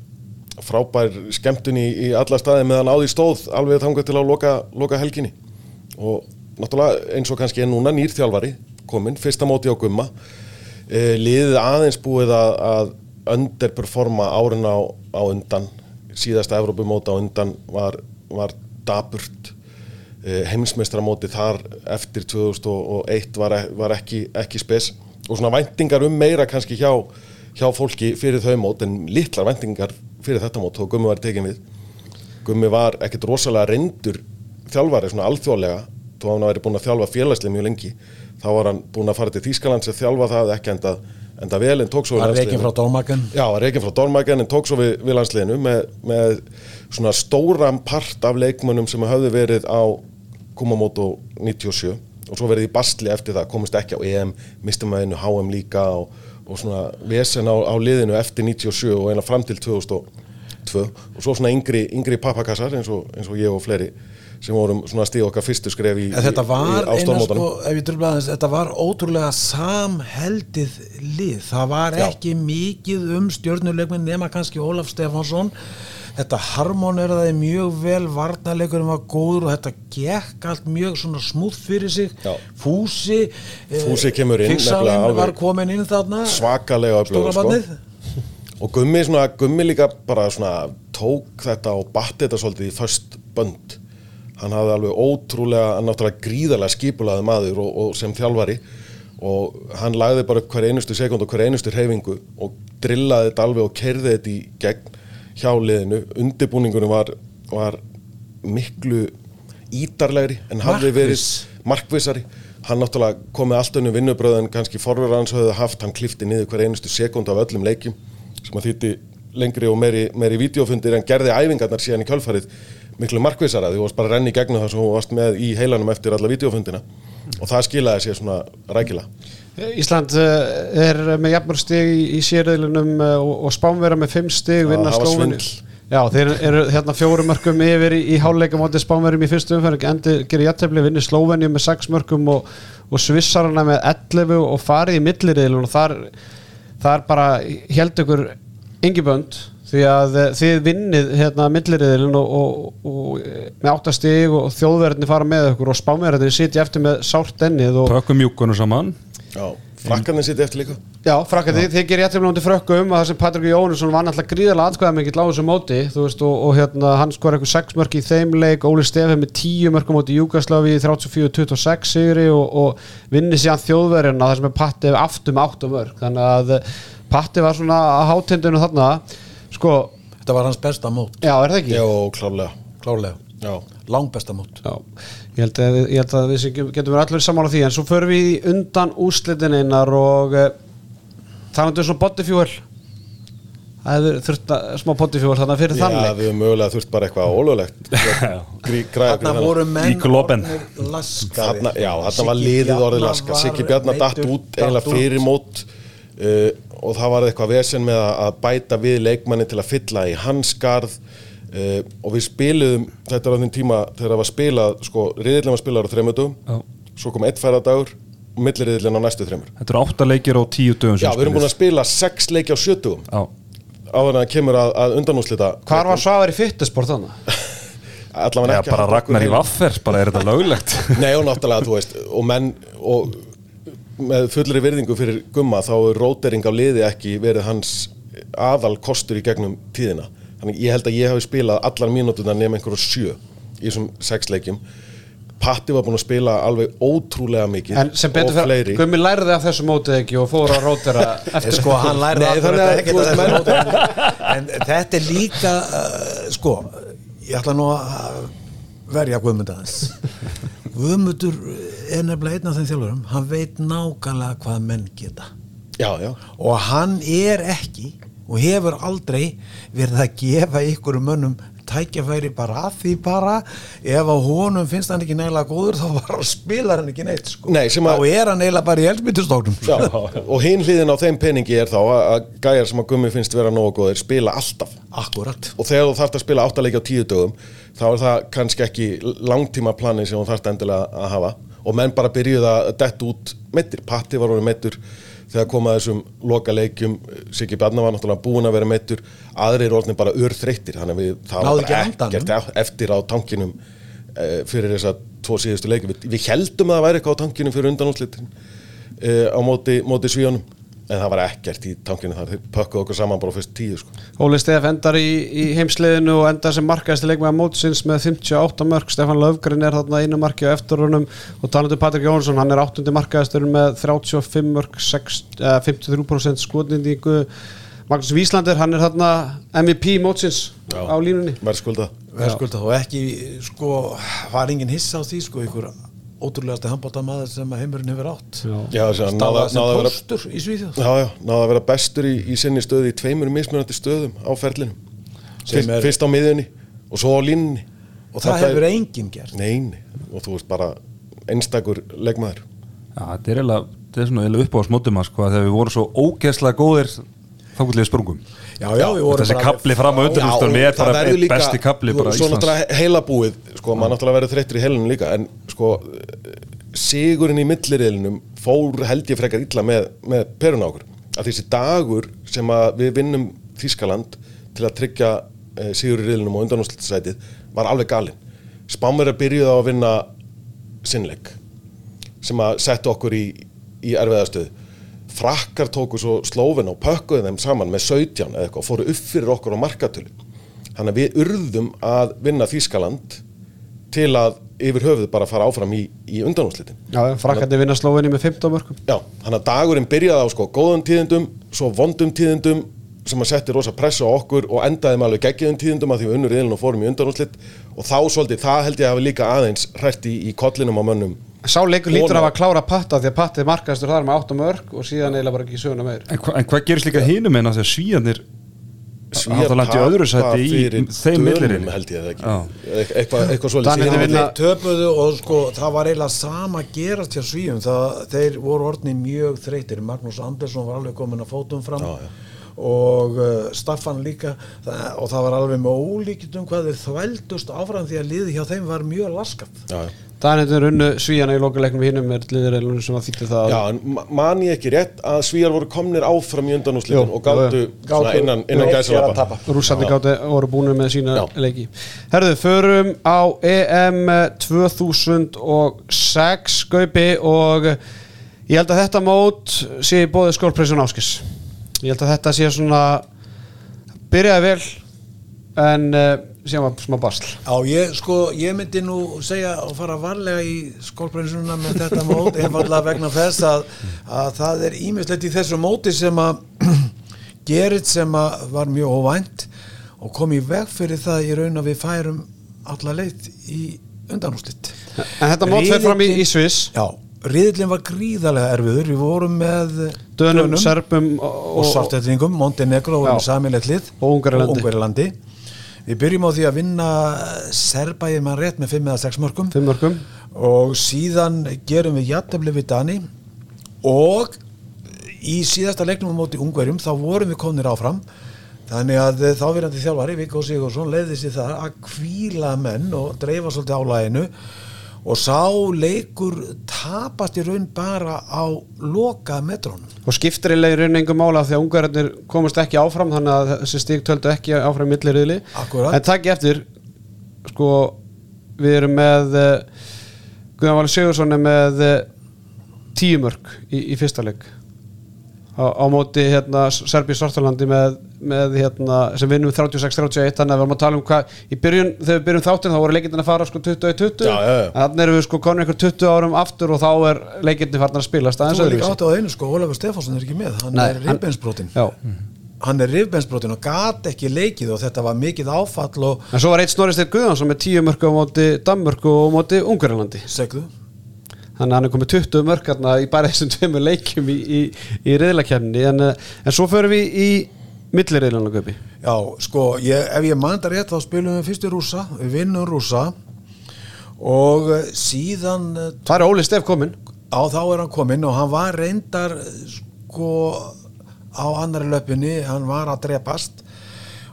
frábær skemmtun í, í alla staði meðan á því stóð alveg þangað til að loka, loka helginni. Og náttúrulega eins og kannski er núna nýr þjálfari kominn, fyrsta móti á gumma. E, liðið aðeins búið að, að underperforma árin á, á undan síðasta Evrópumóti á undan var, var daburt e, heimsmeistramóti þar eftir 2001 var, e- var ekki, ekki spes. Og svona væntingar um meira kannski hjá, hjá fólki fyrir þau mót en litlar væntingar fyrir þetta mót og Gummi var tekin við. Gummi var ekkert rosalega reyndur þjálfari svona alþjóðlega. Að hann væri búin að þjálfa félagslega mjög lengi þá var hann búin að fara til Þýskalands að þjálfa það ekki enda, enda vel en tók svo Það landsliðinu. reikin frá Dómagen Já, var reikin frá Dormagen en tók svo við, við landsliðinu með, með svona stóran part af leikmönnum sem hafði verið á Kumamoto 97 og svo verið í bastli eftir það, komist ekki á EM mistum að einu HM líka og, og svona vesen á, á liðinu eftir 97 og eina fram til 2002 og svo svona yngri, yngri pappakassar eins og, eins og ég og fleiri sem vorum svona stíð okkar fyrstu skref í, í, í, á eina stórmótanum sko, þetta var ótrúlega samheldið lið. Það var Já. ekki mikið um stjórnuleikminn nema kannski Ólaf Stefánsson. Þetta harmoneraði mjög vel, varnarleikurinn var góður og þetta gekk allt mjög svona smúð fyrir sig. Já. Fúsi, Fúsi kemur inn, Fixalinn var komin inn þarna. svakalega Stóra öflugur sko. og gummi, svona, gummi líka bara svona tók þetta og batti þetta svolítið í först bönd hann hafði alveg ótrúlega hann náttúrulega gríðarlega skipulaði maður og, og sem þjálfari. Og hann lagði bara upp hver einustu sekund og hver einustu reyfingu og drillaði þetta alveg og kerði þetta í gegn hjá liðinu, undirbúningunum var, var miklu ítarlegri en hafði verið Markviss. markvissari. Hann náttúrulega kom með allt önnu vinnubröð en kannski forverðar hans höfðu haft, hann klifti niður hver einustu sekund af öllum leikjum sem að þýtti lengri og meiri, meiri vídeofundir en gerði æfingarnar síðan í kjölfarið miklu markvissara, því þú varst bara að renna í gegnum það sem þú varst með í heilanum eftir alla vídeofundina og það skilaði sér svona rækila Ísland eh, er með jafnmörg stig í, í sérðilunum og, spánvera með fimm stig vinna svindl. Já, þeir eru hérna fjórum mörgum yfir í, í háleika móti spánverum í fyrstu umferð endi gerir jættefli, vinni Slóveni með sex mörgum og, og Svissarana með 11 og farið í milliriðilun og þar, þar bara held ykkur engibönd því að eh, þið vinnið hérna milliriðilun og, og, og með áttastig og þjóðverðinni fara með ykkur og spánverðinni sitja eftir með sárt ennið og Pökkum mjúkunu saman. Já, frakkarnir sitt eftir líka. Já, frakka, þið, þið gerir jættum náttúrulega frökku um að það sem Patrik Jónusson var náttúrulega gríðarlega aðskvæða mikill á þessu móti þú veist, og, og hérna, hann skor eitthvað 6 mörk í þeim leik, Óli Stefi með 10 mörk á móti Júkaslavi 34-26 sigri og, og vinni síðan þjóðverðina þar sem er Patti aftur með 8 mörk. Þannig að Patti var svona að hátindinu þarna sko, Þetta var hans besta mót, já, er það ekki? Já, klálega klárlega. Já, Langbesta mót. Já, ég held að, ég held að við getum verið allir saman á því en svo förum við undan úslitin einar og uh, talandu svona bodyfuel það hefur þurft að smá bodyfuel þarna fyrir Já þannleik við höfum mögulega þurft bara eitthvað ólöglegt [laughs] Þarna voru menn Í globen. orðnir laskaðir. Þarna, já, þarna var Siggi liðið Bjarna orðið laska var Siggi Bjarnar datt meiddur, út eiginlega datt út. fyrir mót uh, og það var eitthvað vesen með að- að bæta við leikmanni til að fylla í hans garð. Uh, og við spiluðum þetta á þeim tíma þegar það var spilað sko, riðillin var spilað á þreymötum Já. svo kom eitt færadagur og milliriðillin á næstu þreymur Þetta eru átta leikir á tíu dögum Já, við erum búin að spila sex leiki á sjötugum Já, áður en það kemur að, að undanúslita Hvar var Svavar í fyttesport þannig? [laughs] allavega Já ekki bara haft okkur Ragnar í vaffer, bara er þetta löglegt? [laughs] Nei og náttúrulega, þú veist, og menn og með fullri virðingu fyrir gumma þá er rótering á liði ekki verið hans aðal kostur í gegnum tíðina. Þannig ég held að ég hafi spilað allar mínútuna nema einhverju sjö í þessum sex leikjum. Patti var búinn að spila alveg ótrúlega mikið En sem betur fleiri. Gummi lærði af þessu mótið ekki og fór að rótera [laughs] eftir sko hann þú af þessu móti. en þetta er líka uh, sko, ég ætla nú að verja Guðmund aðeins Guðmundur er nefnilega einn af þeim þjálfurum hann veit nákvæmlega hvað menn geta Já, já. og hann er ekki og hefur aldrei verið að gefa ykkur mönnum tækjafæri bara að því bara. Ef á honum finnst hann ekki nægilega góður þá bara spilar hann ekki neitt sko. Nei, sem að- þá er hann eiginlega bara í elsbyttustóknum já. og hinn hliðin á þeim peningi er þá að gæjar sem að gummi finnst vera nógu góðir spila alltaf. Akkurat. Og þegar þú þarft að spila áttaleiki á tíu dögum þá er það kannski ekki langtíma plani sem þú þarft endilega að hafa. Og menn bara byrjuð að detta út meittir, Patti var orðið meittur þegar komað þessum loka leikjum Siggi Bjarnar var náttúrulega búin að vera meittur aðrir orðin bara urþreyttir þannig að við, ekki bara andanum. ekkert eftir á tankinum eh, fyrir þessa tvo síðustu leiki við, við heldum að það væri eitthvað á tankinum fyrir undanúslitin eh, á móti, móti svíunum en það var ekkert í tankinu þar. Þeir pökkuðu okkur saman bara á fyrst tíu sko. Óli Stef endar í, í heimsliðinu og endar sem markaðist leikmaða mótsins með 58 mörg Stefan Löfgren er þarna einu marki á eftirunum og talandu Patrik Jónsson, hann er áttundi markaðistur með 35 mörg 6, eh, 53% skotnindíku Magnús Víslandir, hann er þarna MVP mótsins Já. á línunni. Verðskulda verðskulda og ekki sko var engin hissa á því sko ykkur ótrúlegasti handbóltamaður sem að heimurinn hefur átt. Að- sem náði að vera póstur í Svíþjóð. Já, já, náða að vera bestur í, í sinni stöðu í tveimur mismunandi stöðum á ferlinum. Sem fyrst, er- fyrst á miðjunni og svo á línunni. Og það er- hefur enginn gert. Nei, nei, og þú veist bara einstakur leikmaður. Já, þetta er eiginlega, þetta er svona eiginlega upp á smótum að sko, þegar við vorum svo ógeðslega góðir þá hvernig við sprungum. Já, já, Þessi kafli fram á undanúrslitunum Já, er bara einn besti kafli bara Svo Íslands. náttúrulega heilabúið sko, maður náttúrulega verður þreyttur í heilunum líka en sko, sigurinn í milliriðlinum fór held ég frekar illa með, með perun á okkur að þessi dagur sem við vinnum Þískaland til að tryggja e, sigur í riðlinum og undanúrslutasætið var alveg galinn Spánverðar byrjuði á að vinna sinnleik sem að setja okkur í, í erfiðastöðu frakkar tóku svo slófin og pökkuðu þeim saman með 17 eða eitthvað og fóru upp fyrir okkur á markatölu. Þannig að við urðum að vinna Þískaland til að yfir höfuð bara fara áfram í, í undanúslitin Já, frakkandi vinna slóinni með 15 mörgum Já, þannig að dagurinn byrjaði á sko góðum tíðindum, svo vondum tíðindum sem að setti rosa pressu á okkur og endaði með alveg geggjum tíðindum að því við unnur riðlun og fórum í undanúslit og þá svolítið, það held ég að hafa líka aðeins hrætt í, í kollinum á mönnum Sá leikur lítur af að klára patta því að patti markastur þar með 8 mörg og síðan eiginlega bara ekki söguna meir. En, hva, en hvað gerist líka hinum en að þegar svíjanir Svíar hafa landi í öðru tapa sæti í fyrir millirinn held ég það ekki? Eitthvað, eitthvað svolítið Þeir töpuðu og sko það var eiginlega sama gerast hjá svíum. Það, þeir voru orðni mjög þreytir Magnús Andersson var alveg komin að fótum fram Já, já. og uh, Staffan líka. Það, og það var alveg með ólíkitum hvað þeir þvældust áfram því að liði hjá þeim var mjög laskat Já, já. Danirnir unnu svíjana í lokuleiknum hinnum er liðurreilunum sem að þýtti það Já, man ég ekki rétt að Svíjar voru komnir áfram í undanúslitin Jú, og gáttu innan, innan tapa. Rússandi gátti voru búin með sína Já. leiki Herðu, förum á EM 2006 skaupi og ég held að þetta mót sé bóði skólpressun áskis ég held að þetta sé svona byrjaði vel en sé maður smá basl Já, ég, sko, ég myndi nú segja og fara varlega í skólbrennsununa með þetta mót, einfallega vegna þess að, að það er ímislegt í þessu móti sem að [clears throat] gerist sem að var mjög óvænt og kom í veg fyrir það í raun að við færum alla leið í undanúslitt. en þetta mót fer fram í, í Sviss Já, riðlinn var gríðarlega erfiður, við vorum með Dönum, Serbum og, og svartætlingum, Montenegro og Já. samilegt lið Og Ungverjalandi. Við byrjum á því að vinna Serba ég mann rétt með 5 eða 6 mörgum fimm mörgum og síðan gerum við jættefli við Dani. Og í síðasta leiknum á móti Ungverjum þá vorum við komnir áfram. Þannig að þá verandi þjálfari Viggo Sigursson leiði sér það að kvíla menn og dreifa svolítið álæginu og sá leikur tapast í raun bara á loka metrónum og skiptir í raun engum mála því að ungverðarnir komast ekki áfram þannig að þessi stík töldu ekki áfram milliriðli. Akkúrat. en takk eftir. Sko við erum með uh, Guðan Valur Sigursson er með uh, tíu mörg í, í fyrsta leik á, á móti hérna Serbi Svartalandi með, með hérna sem vinnum 36-31 þannig að við erum að tala um hvað í byrjun, þegar við byrjum þáttin þá voru leikindin að fara sko 20-20 Já, já, já. þannig erum við sko konur ykkur 20 árum aftur og þá er leikindin farin að aðeins Þú er líka átt á einu sko, Ólafur Stefánsson er ekki með hann Nei, er Já. hann er rifbensbrotin og gat ekki leikið og þetta var mikið áfall og En svo var eitt Snorri Steinn Guðjónsson með 10 mörg á móti Danmörku og á móti Ungverjalandi. Segðu þannig að hann er komið 20 mörg hérna í bara þessum tveimur leikjum í, í, í reyðlakefni en, eh, en svo förum við í millireyðlanlega köpi Já, sko, ég, ef ég manda rétt þá spilum við fyrst í rúsa, við vinnum rúsa og eh, síðan eh, Það er Óli Steff kominn. á þá er hann kominn og hann var reyndar sko á annari löpunni, hann var að drepast.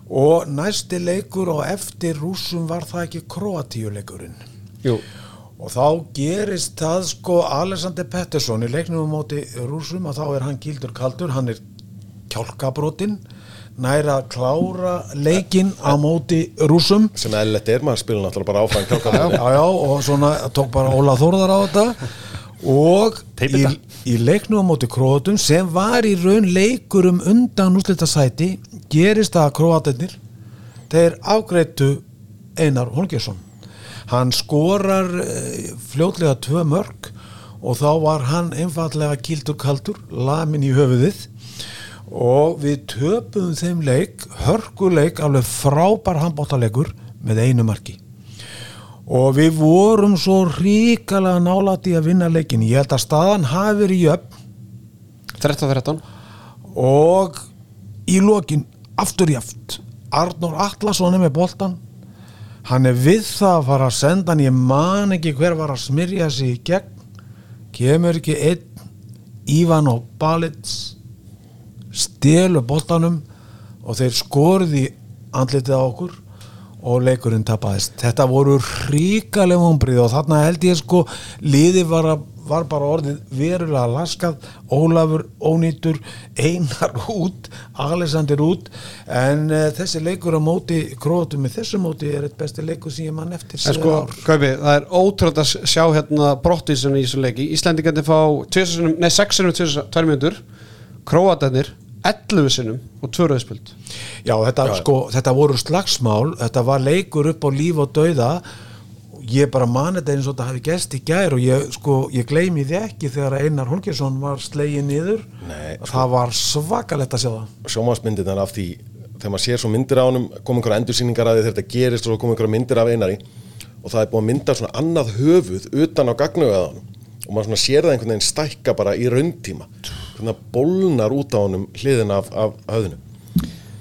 Og næsti leikur og eftir rúsum var það ekki kroatíuleikurinn? Jú. Og þá gerist það sko Alexander Pettersson í leiknum á móti rúsum að þá er hann gildur kaldur, hann er kjálkabrotin næra að klára leikinn á móti rúsum sem eðlilegt er maður spila náttúrulega bara áfram kjálka já, já, og svona tók bara Óla Þórðar á þetta. Og í, í leiknum á móti króatum sem var í raun leikur um undan úslita sæti gerist það að króatarnir þeir afgreitu Einar Holgersson hann skorar eh, fljótlega tvö mörg og þá var hann einfallega kildur kaldur lamin í höfuðið. Og við töpuðum þeim leik hörkuleik, alveg frábær handbóttaleikur með einu marki. Og við vorum svo ríkalega nálæti að vinna leikin ég held að staðan hafi verið jöfn. 13-13 og í lokin aftur jöfn Arnór Atlason er með boltan hann er við það að fara að senda hann ég man ekki hver var að smyrja sig í gegn. Kemur ekki einn Ívan og Balits stelu boltanum og þeir skorði andlitið á okkur og leikurinn tapaðist. Þetta voru ríkaleg vonbrið og þarna held ég sko liði var, að, var bara orðið verulega laskað. Ólafur ónýtur Einar út, Alexander út. En uh, þessi leikur á móti krótum með þessu móti er eitt besti leikur sem ég mann eftir En síðan sko, ár. Kaupi, það er ótrúlega að sjá hérna brottísinu í þessu leiki. Íslandi gæti fá tvisvarsinnum- nei, 6 sinum 2 mínútur. Króatarnir 11 sinum og 2 rauðspöld Já, þetta, Sko, þetta voru slagsmál, þetta var leikur upp á líf og dauða ég bara mani þetta eins og þetta hafi gerst í gær og ég, sko, ég gleymi því ekki þegar Einar Holgersson var slegin niður. Nei, það var svakalegt að sjá það. Sjómasmyndirnar af því þegar maður sér svo myndir á honum koma einhverja endursýningar að þetta gerist og koma einhverja myndir af einari. Og það er búið að mynda svona annað höfuð utan á honum. Og maður svona sér það einhvern veginn stækka bara í rauntíma. Svona bólnar út á honum hliðin af, af höfðinu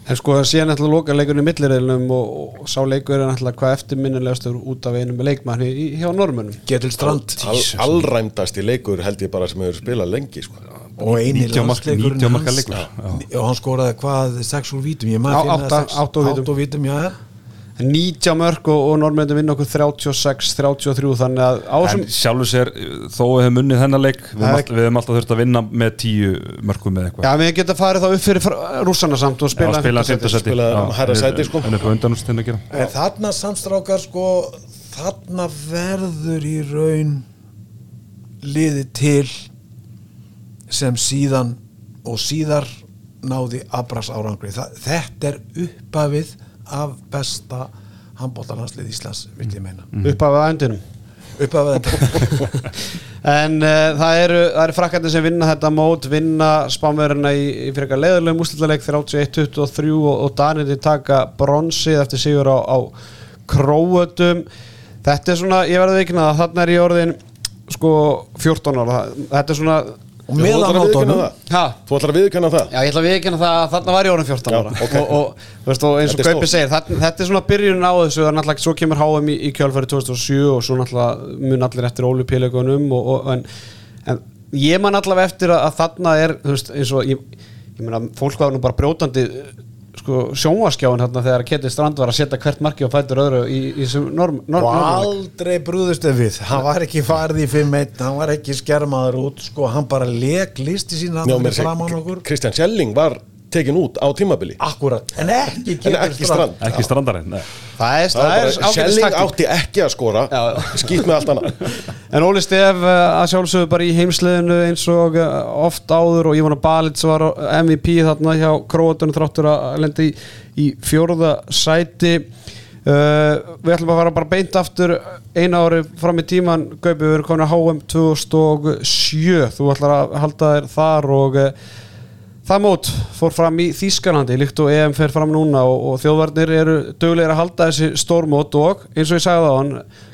En sko, síðan ætla að loka leikurinn í millireilum og, og sá leikur er náttúrulega hvað eftirminnilegastur út af einum leikmanni í, hjá normunum Getil Strand All, allræmdast í leikur held ég bara sem hefur spilað lengi sko. og eini 90 mark- landsleikurinn 90 marka leikur, já. og hann skoraði hvað sex úr vítum? Ég maður finna átta- sex- átta úr vítum. átta úr vítum já, 90 mörg og, og normundin vinna okkur 36, 33 þannig að á En þessum sjálfur sér, þó við hefum unnið þennan leik við hefum all- við hefum alltaf þurft að vinna með tíu mörgum með eitthvað. Já, við geta farið þá upp fyrir rússana samt og spila Já, spila fimmta sæti sko. En þarna samstrákar sko þarna verður í raun liði til sem síðan og síðar náði Abras árangri Þa, þetta er uppafið af besta handbóltalandslið Íslands vil ég meina. Upp af endinum. Uppafið þetta [laughs] En uh, það eru, eru frakkandi sem vinna þetta mót, vinna spámverðina í, í fyrir eitthvað leðulegum úrslutaleik 31-23 og, og Danir taka bronsið eftir sigur á, á króötum. Þetta er svona, ég verði ekki að þarna er ég orðin sko 14 ára. Þetta er svona, og meðan ætlar ha, Þú ætlar að viðkjanna það? já ég ætla að viðkynna það að þarna var ég orðin 14 Já, ára. ok. Og, og, og eins og Gaupi segir, þetta, þetta er svona byrjun á þessu, náttúrulega, svo kemur HM í, í kjálfæri 2007 og svo náttúrulega mun allir eftir ólupíleikunum en, en ég man allavega eftir að, að þarna er, veist, eins og ég, ég meina, fólk var nú bara brjótandi sko, sjónvaskjáin þarna þegar Keti Strand var að setja hvert marki og fætur öðru í, í þessum norm, norm, og aldrei brúðust við. Hann var ekki farið í 5-1 hann var ekki skermaður út sko, hann bara leik listi sín Já, hann mér fyrir framan seg- okkur. Kristján Schelling var tekin út á tímabili. Akkurat, en ekki en ekki strand Ekki strandarinn, nei. Það er, Það er bara- taktík. átti ekki að skora. Já, já. skýt með allt annað. [laughs] En Óli Stef uh, að sjálfsögðu bara í heimsliðinu eins og uh, oft áður og Ívana Balits var MVP þarna hjá Króatunum þráttur að lendi í, í fjórða sæti. Uh, Við ætlum að fara bara beint aftur eina ári fram í tíman Gaupi, við erum komin að HM 2007 þú ætlar að halda þér þar og uh, Það mót fór fram í Þýskalandi líkt og EM fer fram núna og, og þjóðvarnir eru dögulegir að halda þessi stórmót og eins og ég sagði á hann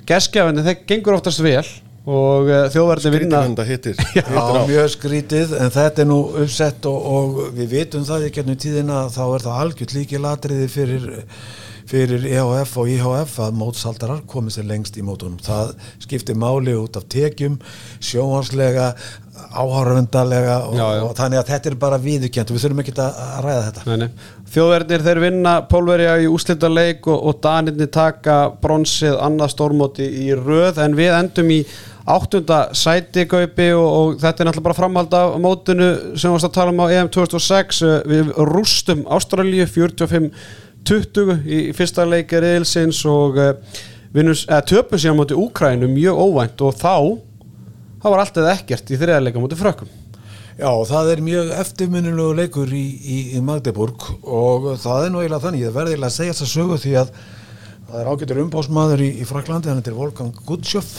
geskjafinni þeir gengur oftast vel og uh, þjóðvarnir vinna Skrítið þetta hittir [laughs] Já, hittir á. mjög skrítið, en þetta er nú uppsett og, og við vitum það í gennum tíðina að þá er það algjört líki latriði fyrir, fyrir EHF og IHF að mótsaldarar komið sér lengst í mótunum. Það skiptir máli út af tekjum, sjónvarslega, áhárvendalega og, og þannig að þetta er bara viðurkjönt og við þurfum ekki að, ræða þetta. Þjóðverðir þeir vinna Pólverja í úslita leik og, og Danirni taka bronsið annað stórmóti í röð. En við endum í áttunda sæti kaupi og, og þetta er náttúrulega bara framhald af mótinu sem við varst að tala um á EM 2006 Uh, við rústum Ástralíu 45-20 í fyrsta leiki reyðilsins og eða, töpum síðan móti Úkrænu mjög óvænt. Og þá þá var allt eða ekkert í þriðarleika móti frökkum. Já, það er mjög eftirminnilegu leikur í, í, í Magdeburg og það er nú eiginlega þannig, ég verði eiginlega að segja þess að sögu því að það er ágættur umbásmaður í, í Fraklandi, hann heitir Volkan Gudsjöf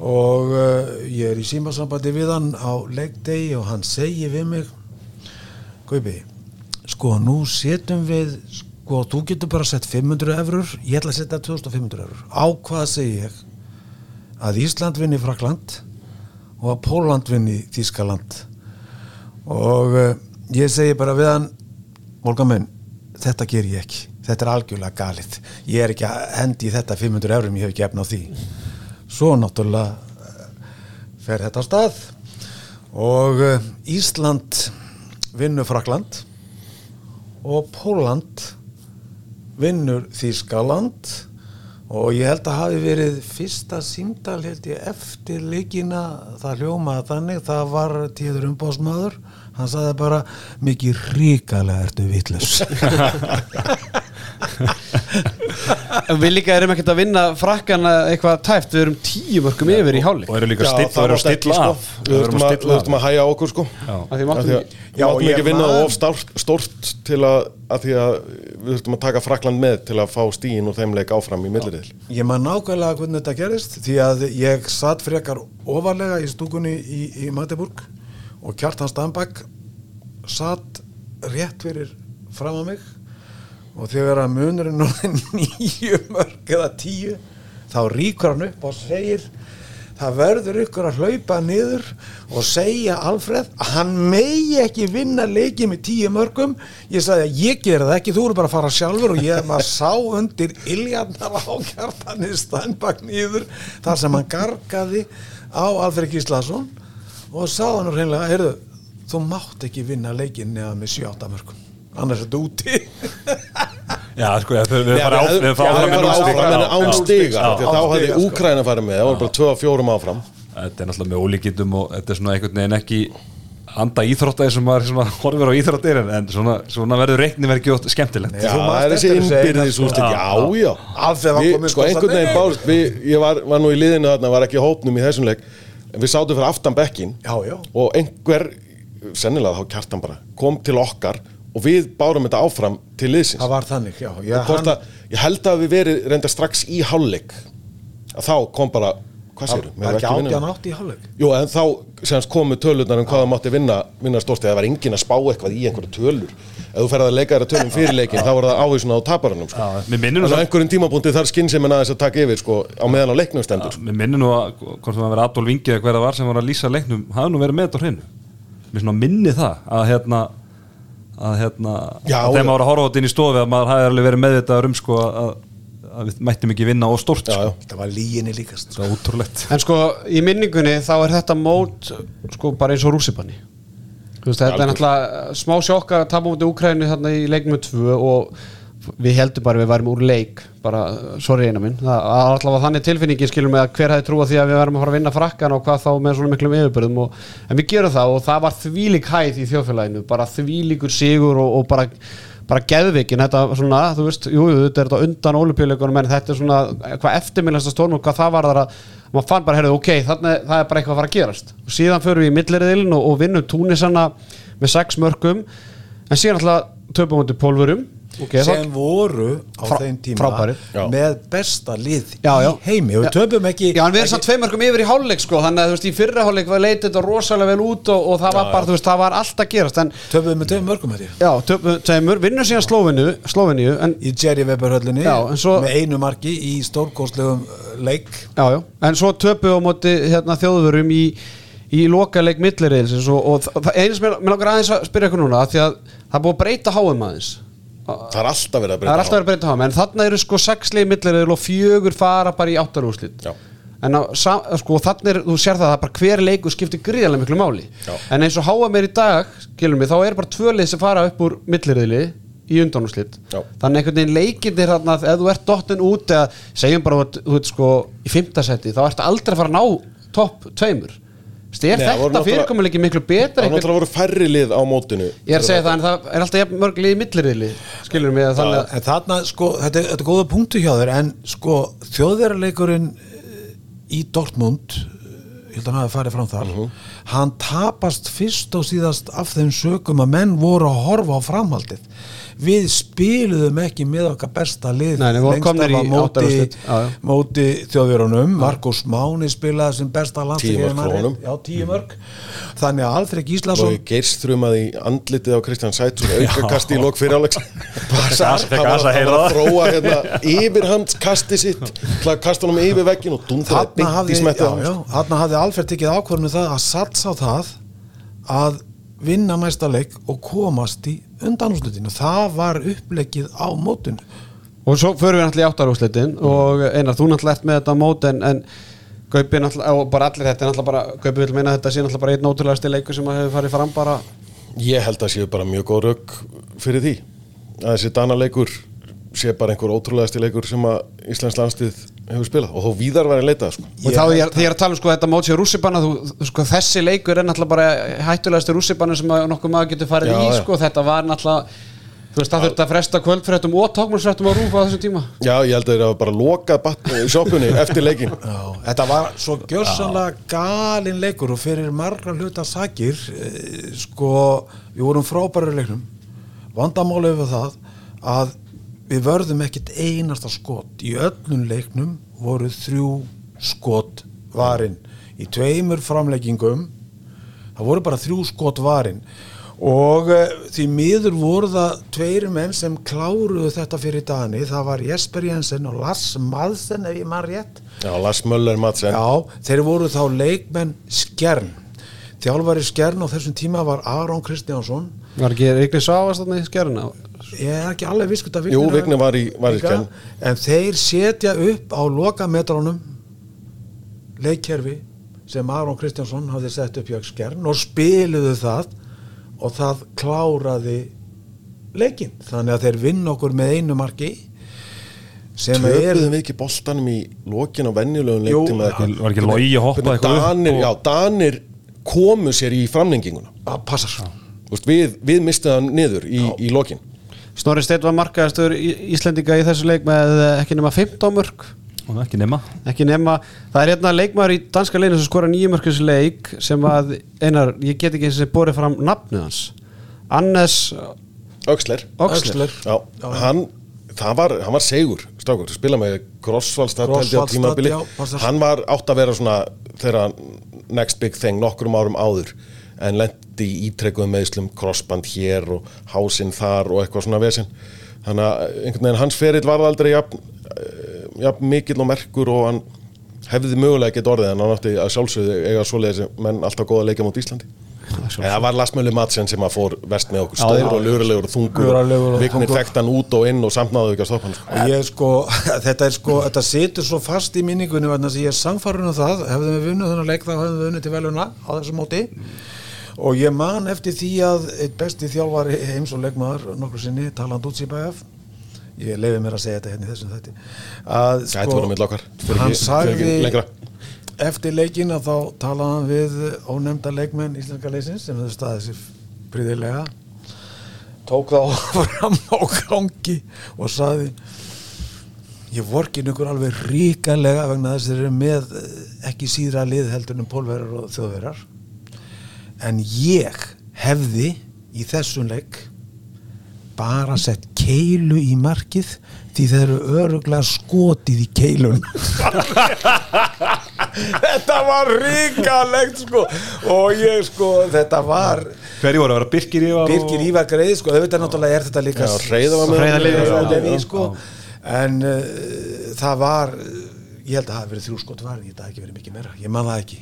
og uh, ég er í símasambandi við hann á leikdegi og hann segi við mig Gaupi, sko nú setjum við, sko þú getur bara sett 500 eurur, ég ætla að setja 2500 eurur, á hvað segi ég að Ísland vinni Frakland og að Póland vinni Þískaland og uh, ég segi bara við hann Volga menn, þetta ger ég ekki. Þetta er algjörlega galið. Ég er ekki að hendi þetta 500 eurum ég hef ekki efna á því. Svo náttúrulega eh, fer þetta á stað. Og eh, Ísland vinnur Frakland og Póland vinnur Þískaland og ég held að hafi verið fyrsta símdal held ég eftir leikina. Það hljómaði þannig það var tíður umbásmaður hann sagði bara mikið ríkalega ertu vitlaus [laughs] En við líka erum ekkert að vinna frakkana eitthvað tæft, við erum tíu mörgum yfir í hálfleik. og eru líka still, það og eru að stilla sko. af. Við þurftum að, þurftum að hæja okkur sko. Já. Við- að Já, við máttum ég ekki vinna man- of stort, stort til að, að því að við þurftum að taka Frakland með til að fá stíin og þeim leik áfram í milliril Ég man nákvæmlega hvernig þetta gerist því að ég satt frekar ofarlega í stúkunni í, í Magdeburg og Kjartan Stambak satt rétt fyrir fram að mig og þegar að munurinn orðin [laughs] nýju mörg eða tíu þá ríkur hann upp og segir það verður ykkur að hlaupa niður og segja Alfred að hann megi ekki vinna leikið með tíu mörgum. Ég sagði að ég gera það ekki þú eru bara að fara sjálfur og ég maður sá undir iljarnar á kjartanir Steinbach niður þar sem hann gargaði á Alfred Gíslason og sá hann reynilega, heyrðu þú mátt ekki vinna leikin neða með 7-8 mörgum annars er þetta úti Já, sko, já, þau við fara áfram með áfram núlstig. með Já, án já. stiga Já. því að þá hafði sko. Úkræna farið með það voru bara 2-4 áfram Þetta er náttúrulega með ólíkindum og þetta er svona einhvern veginn ekki anda íþróttaði sem maður svona horfir á íþróttir en, en svona, svona verður reikni verið gjótt skemmtilegt Já, þú það er þessi innbyrðis sko. úrslit, já, já Við- kominn Sko, sko, einhvern veginn nei. bárst við, Ég var, var nú í liðinu þarna, var ekki í hópnum í þessum leik en við sátum fyrir aftan bekkin Já, já. og einhver, sennilega þá kjartan bara, kom til okkar og við bárum þetta áfram til liðsins. Það var þannig, já, já hann, að, ég held að við verið reynda strax í hálfleik. Að þá kom bara hvað séru? það var ekki átján átt í hálfleik? Jú, en þá semst komu tölurnar um hvað það mátti vinna, vinna stórst eða það var engin að spá eitthvað í einhverju tölur. Ef þú ferð að leika þér að tölum fyrir leikin þá var það ávísun á taparanum sko. Samt- einhverjum tímapunkti þarf skinn sem en aðeins að taka yfir sko, á meðan á leiknum stendur. Sko. Mér minnir nú að hvort það var Adolf Ingi eða hver það var sem var að lýsa leiknum hafi nú verið með þetta á hreinu. Mér minni það að hérna að hérna Já, að var að horfa þetta inn í stofi að maður hafi alveg verið með þetta um sko að, að við mættum ekki vinna og stórt Já, sko. já. það var líginni líkast En sko, í minningunni þá er þetta mót sko bara eins og veist, þetta er náttúrulega smá sjokk að tapa mútið Úkrænu þarna í leiknum 2 og við heldum bara við værum úr leik bara, sorry eina minn. Það var allavega þannig tilfinningin skilum með að hver hefði trúa því að við værum að fara að vinna frakkan og hvað þá með svona miklum yfirbörðum og, en við gerum það og það var þvílík hæð í þjóðfélaginu, bara þvílíkur sigur og, og bara bara geðvikin, þetta svona, þú veist, jú, þetta er þetta undan ólupjuleikunum en þetta er svona hvað eftirminnasta stórn og hvað það var þar að maður fann bara, herrðu, ok, þannig það er bara eitthvað að fara að við með alltaf við okay, sem voru á Frá- þeim tíma frábærir. Já. með besta lið Já, já. í heimi. Og við töpum ekki Já, en við erum samt tveim mörgum yfir í hálfleik sko, þannig að þú veist, í fyrra hálfleik var leitið þetta rosalega vel út og, og það var bara, þú veist, það var allt að gerast en töpum með tveim mörgum ég. Já, töpum tveimur, vinnur síðan Slóveníu, Slóveníu en í Jerry Weber höllinni svo- með einu marki í stórkostlegum uh, leik. Já, já, en svo töpu á móti hérna, þjóðurum í, í lokaleik milliriðils og, og ég mér langar aðeins að spyrja ykkur núna af því að það búið að breyta háum aðeins Það er alltaf verið að það breyta er alltaf verið að breyta háum en þarna eru sko sexlið milliriðil og fjögur fara bara í áttarúslit en á, sko þannig er, þú sér það að bara hver leikur skiptir gríðarlega miklu máli. Já. en eins og háum er í dag, skilum við þá er bara tvölið sem fara upp úr milliriðili í undanúslit þannig einhvern veginn leikindir þarna ef þú ert dottin út eða segjum bara þú ert sko í fimmtasæti þá ertu aldrei að fara að ná topp tveimur er Nei, voru þetta náttúrulega- fyrirkomuleiki miklu betra Það einhvern, náttúrulega voru færri lið á mótinu ég er að segja það en það er alltaf jafn mörg lið í milliriðili skilur mig að þannig að þarna sko, þetta er, þetta er góða punktu hjá þér en sko þjóðverðarleikurinn í Dortmund eh, ég held að hann hafi farið fram þar Mhm. Hann tapast fyrst og síðast af þeim sögum að menn voru að horfa á framhaldið. Við spiluðum ekki með okkar besta lið Nei, lengst af að móti, móti þjóðverunum Markus Máni spilaði sem besta Tíu mörk frá honum. já, tíu mörg þannig að Alfred Gíslason og geirstrumaði í andlitið á Kristján Sætsson aukakasti í lok fyrir gas- [laughs] fekk gas að það. þróa hérna, yfirhandskasti sitt til að kasta honum yfir veggin og á hann, já, sko. þarna hafði Alfred tekið ákvörðinu það að satsa á það að vinna næsta leik og komast í undanúslutin og það var upplegið á mótinu. Og svo förum við náttúrulega í áttarúslitin og einar, þú náttúrulega ert með þetta mót en, en Gaupi náttúrulega, og bara allir þetta er náttúrulega bara, Gaupi vil meina þetta sé náttúrulega bara einn ótrúlega leikur sem að hefur farið fram bara. Ég held að séu bara mjög góð rauk fyrir því að þessi danaleikur sé bara einhver ótrúlegasti leikur sem að Íslands landstið hefur spilað og þó víðar væri leitað sko. og þá ég, þegar ég er að tala um sko þetta mót sér rússipanna sko þessi leikur er náttúrulega bara hættulegasti rússipanna sem að nokkuð maður getur farið Já, í sko. Þetta var náttúrulega þú veist það þurfti að fresta kvöldfréttum og tókmálsfréttum á rúfa á þessum tíma. Já, ég held að þeir hafa bara lokað sjoppunni [laughs] eftir leikin Já, þetta var svo gjörsanlega galinn leikur og fyrir margra hluta sakir eh, sko, við vorum frábæri í leiknum. Vandamálið við það að við vörðum ekkit einasta skot. Í öllum leiknum voru þrjú skot varin. Í tveimur framleggingum það voru bara þrjú skot varin. Og uh, því miður voru það tveiri menn sem kláruðu þetta fyrir dani, það var Jesper Jensen og Lars Madsen ef ég maður rétt. Já, Lars Möller Madsen. Já, þeir voru þá leikmenn Skjern. Þjálfari Skjern á þessum tíma var Aron Kristjánsson. Var ekki Sáast þarna í skerina Ég er ekki alveg viss hvort að Jú, Vigni var í- var í Skjern. En þeir setja upp á lokametrónum leikkerfi sem Aron Kristjánsson hafði sett upp hjá Skjern og spiluðu það og það kláraði leikinn. Þannig að þeir vinn okkur með einu marki sem er Töpuðum við ekki boltanum í lokin á venjulegum Jú, leiktum eða eitthvað? Var ekki logi að hoppa eitthvað Danir, og- já, Danir komu sér í framlenginguna. Að passa svo Þú veist, við, við mistuð hann niður í, í lokin Snorri Steinn var markaðastur Íslendinga í þessu leik með eh, ekki nema 15 mörg Og ekki nema. Ekki nema, það er hérna leikmaður í danska leinu sem skora nýjum mörg þessu leik sem að, einar, ég get ekki eins og borið fram nafnið hans. Annes Öxler. Oxler Öxler. Já, hann, það var, hann var segur strákur, spila með passar. hann var átt að vera svona þeirra next big thing nokkrum árum áður en lendi í ítrekkuðum meðslum crossband hér og hásinn þar og eitthvað svona vesinn þannig að einhvern veginn hans ferill var aldrei jafn, eh, jafn mikill og merkur og hann hefði mögulega gett orðið en hann átti að sjálfsögðu eiga svoleiðis menn alltaf góða leikja mot Íslandi. En það var Lasmölu Madsen sem að fór verst með okkur? Stór og lurulegur og þungur Luralegur og þungur. þekkt hann út og inn og samt náðu ekki að stoppa hann sko. sko, [laughs] þetta sko þetta situr svo fast í minningunni vegna þess að ég er samfarinn um það, hefðum við vunnið þennan leik þá hefðum við vunnið til veluna á þessu móti og ég man eftir því að eitt besti þjálfari heims og leikmaður nokkur sinni, Taland Utsibæf ég leiði mér að segja þetta hérna í þessum þætti að sko, hann sagði eftir leikin að þá talaði hann við ónefnda leikmenn íslenska leysins sem hefur staðið sér príðilega tók þá [laughs] fram á gangi og saði ég vorkin ykkur alveg ríkalega vegna þess að þeir eru með eh, ekki síðra lið heldur en pólverjar og þjóðverjar en ég hefði í þessum leik bara sett keilu í markið því þeir eru öruglega skotið í keilun [laughs] þetta var ríkalegt sko. Og ég sko þetta var Hverju voru að vera? Birkir Ívar Birgir Ívar greið sko. Auðvitað náttúrulega er þetta líka já, sko. en uh, það var ég held að það hafi verið þrjú skot var ég held að það hafi ekki verið mikið meira, ég man það ekki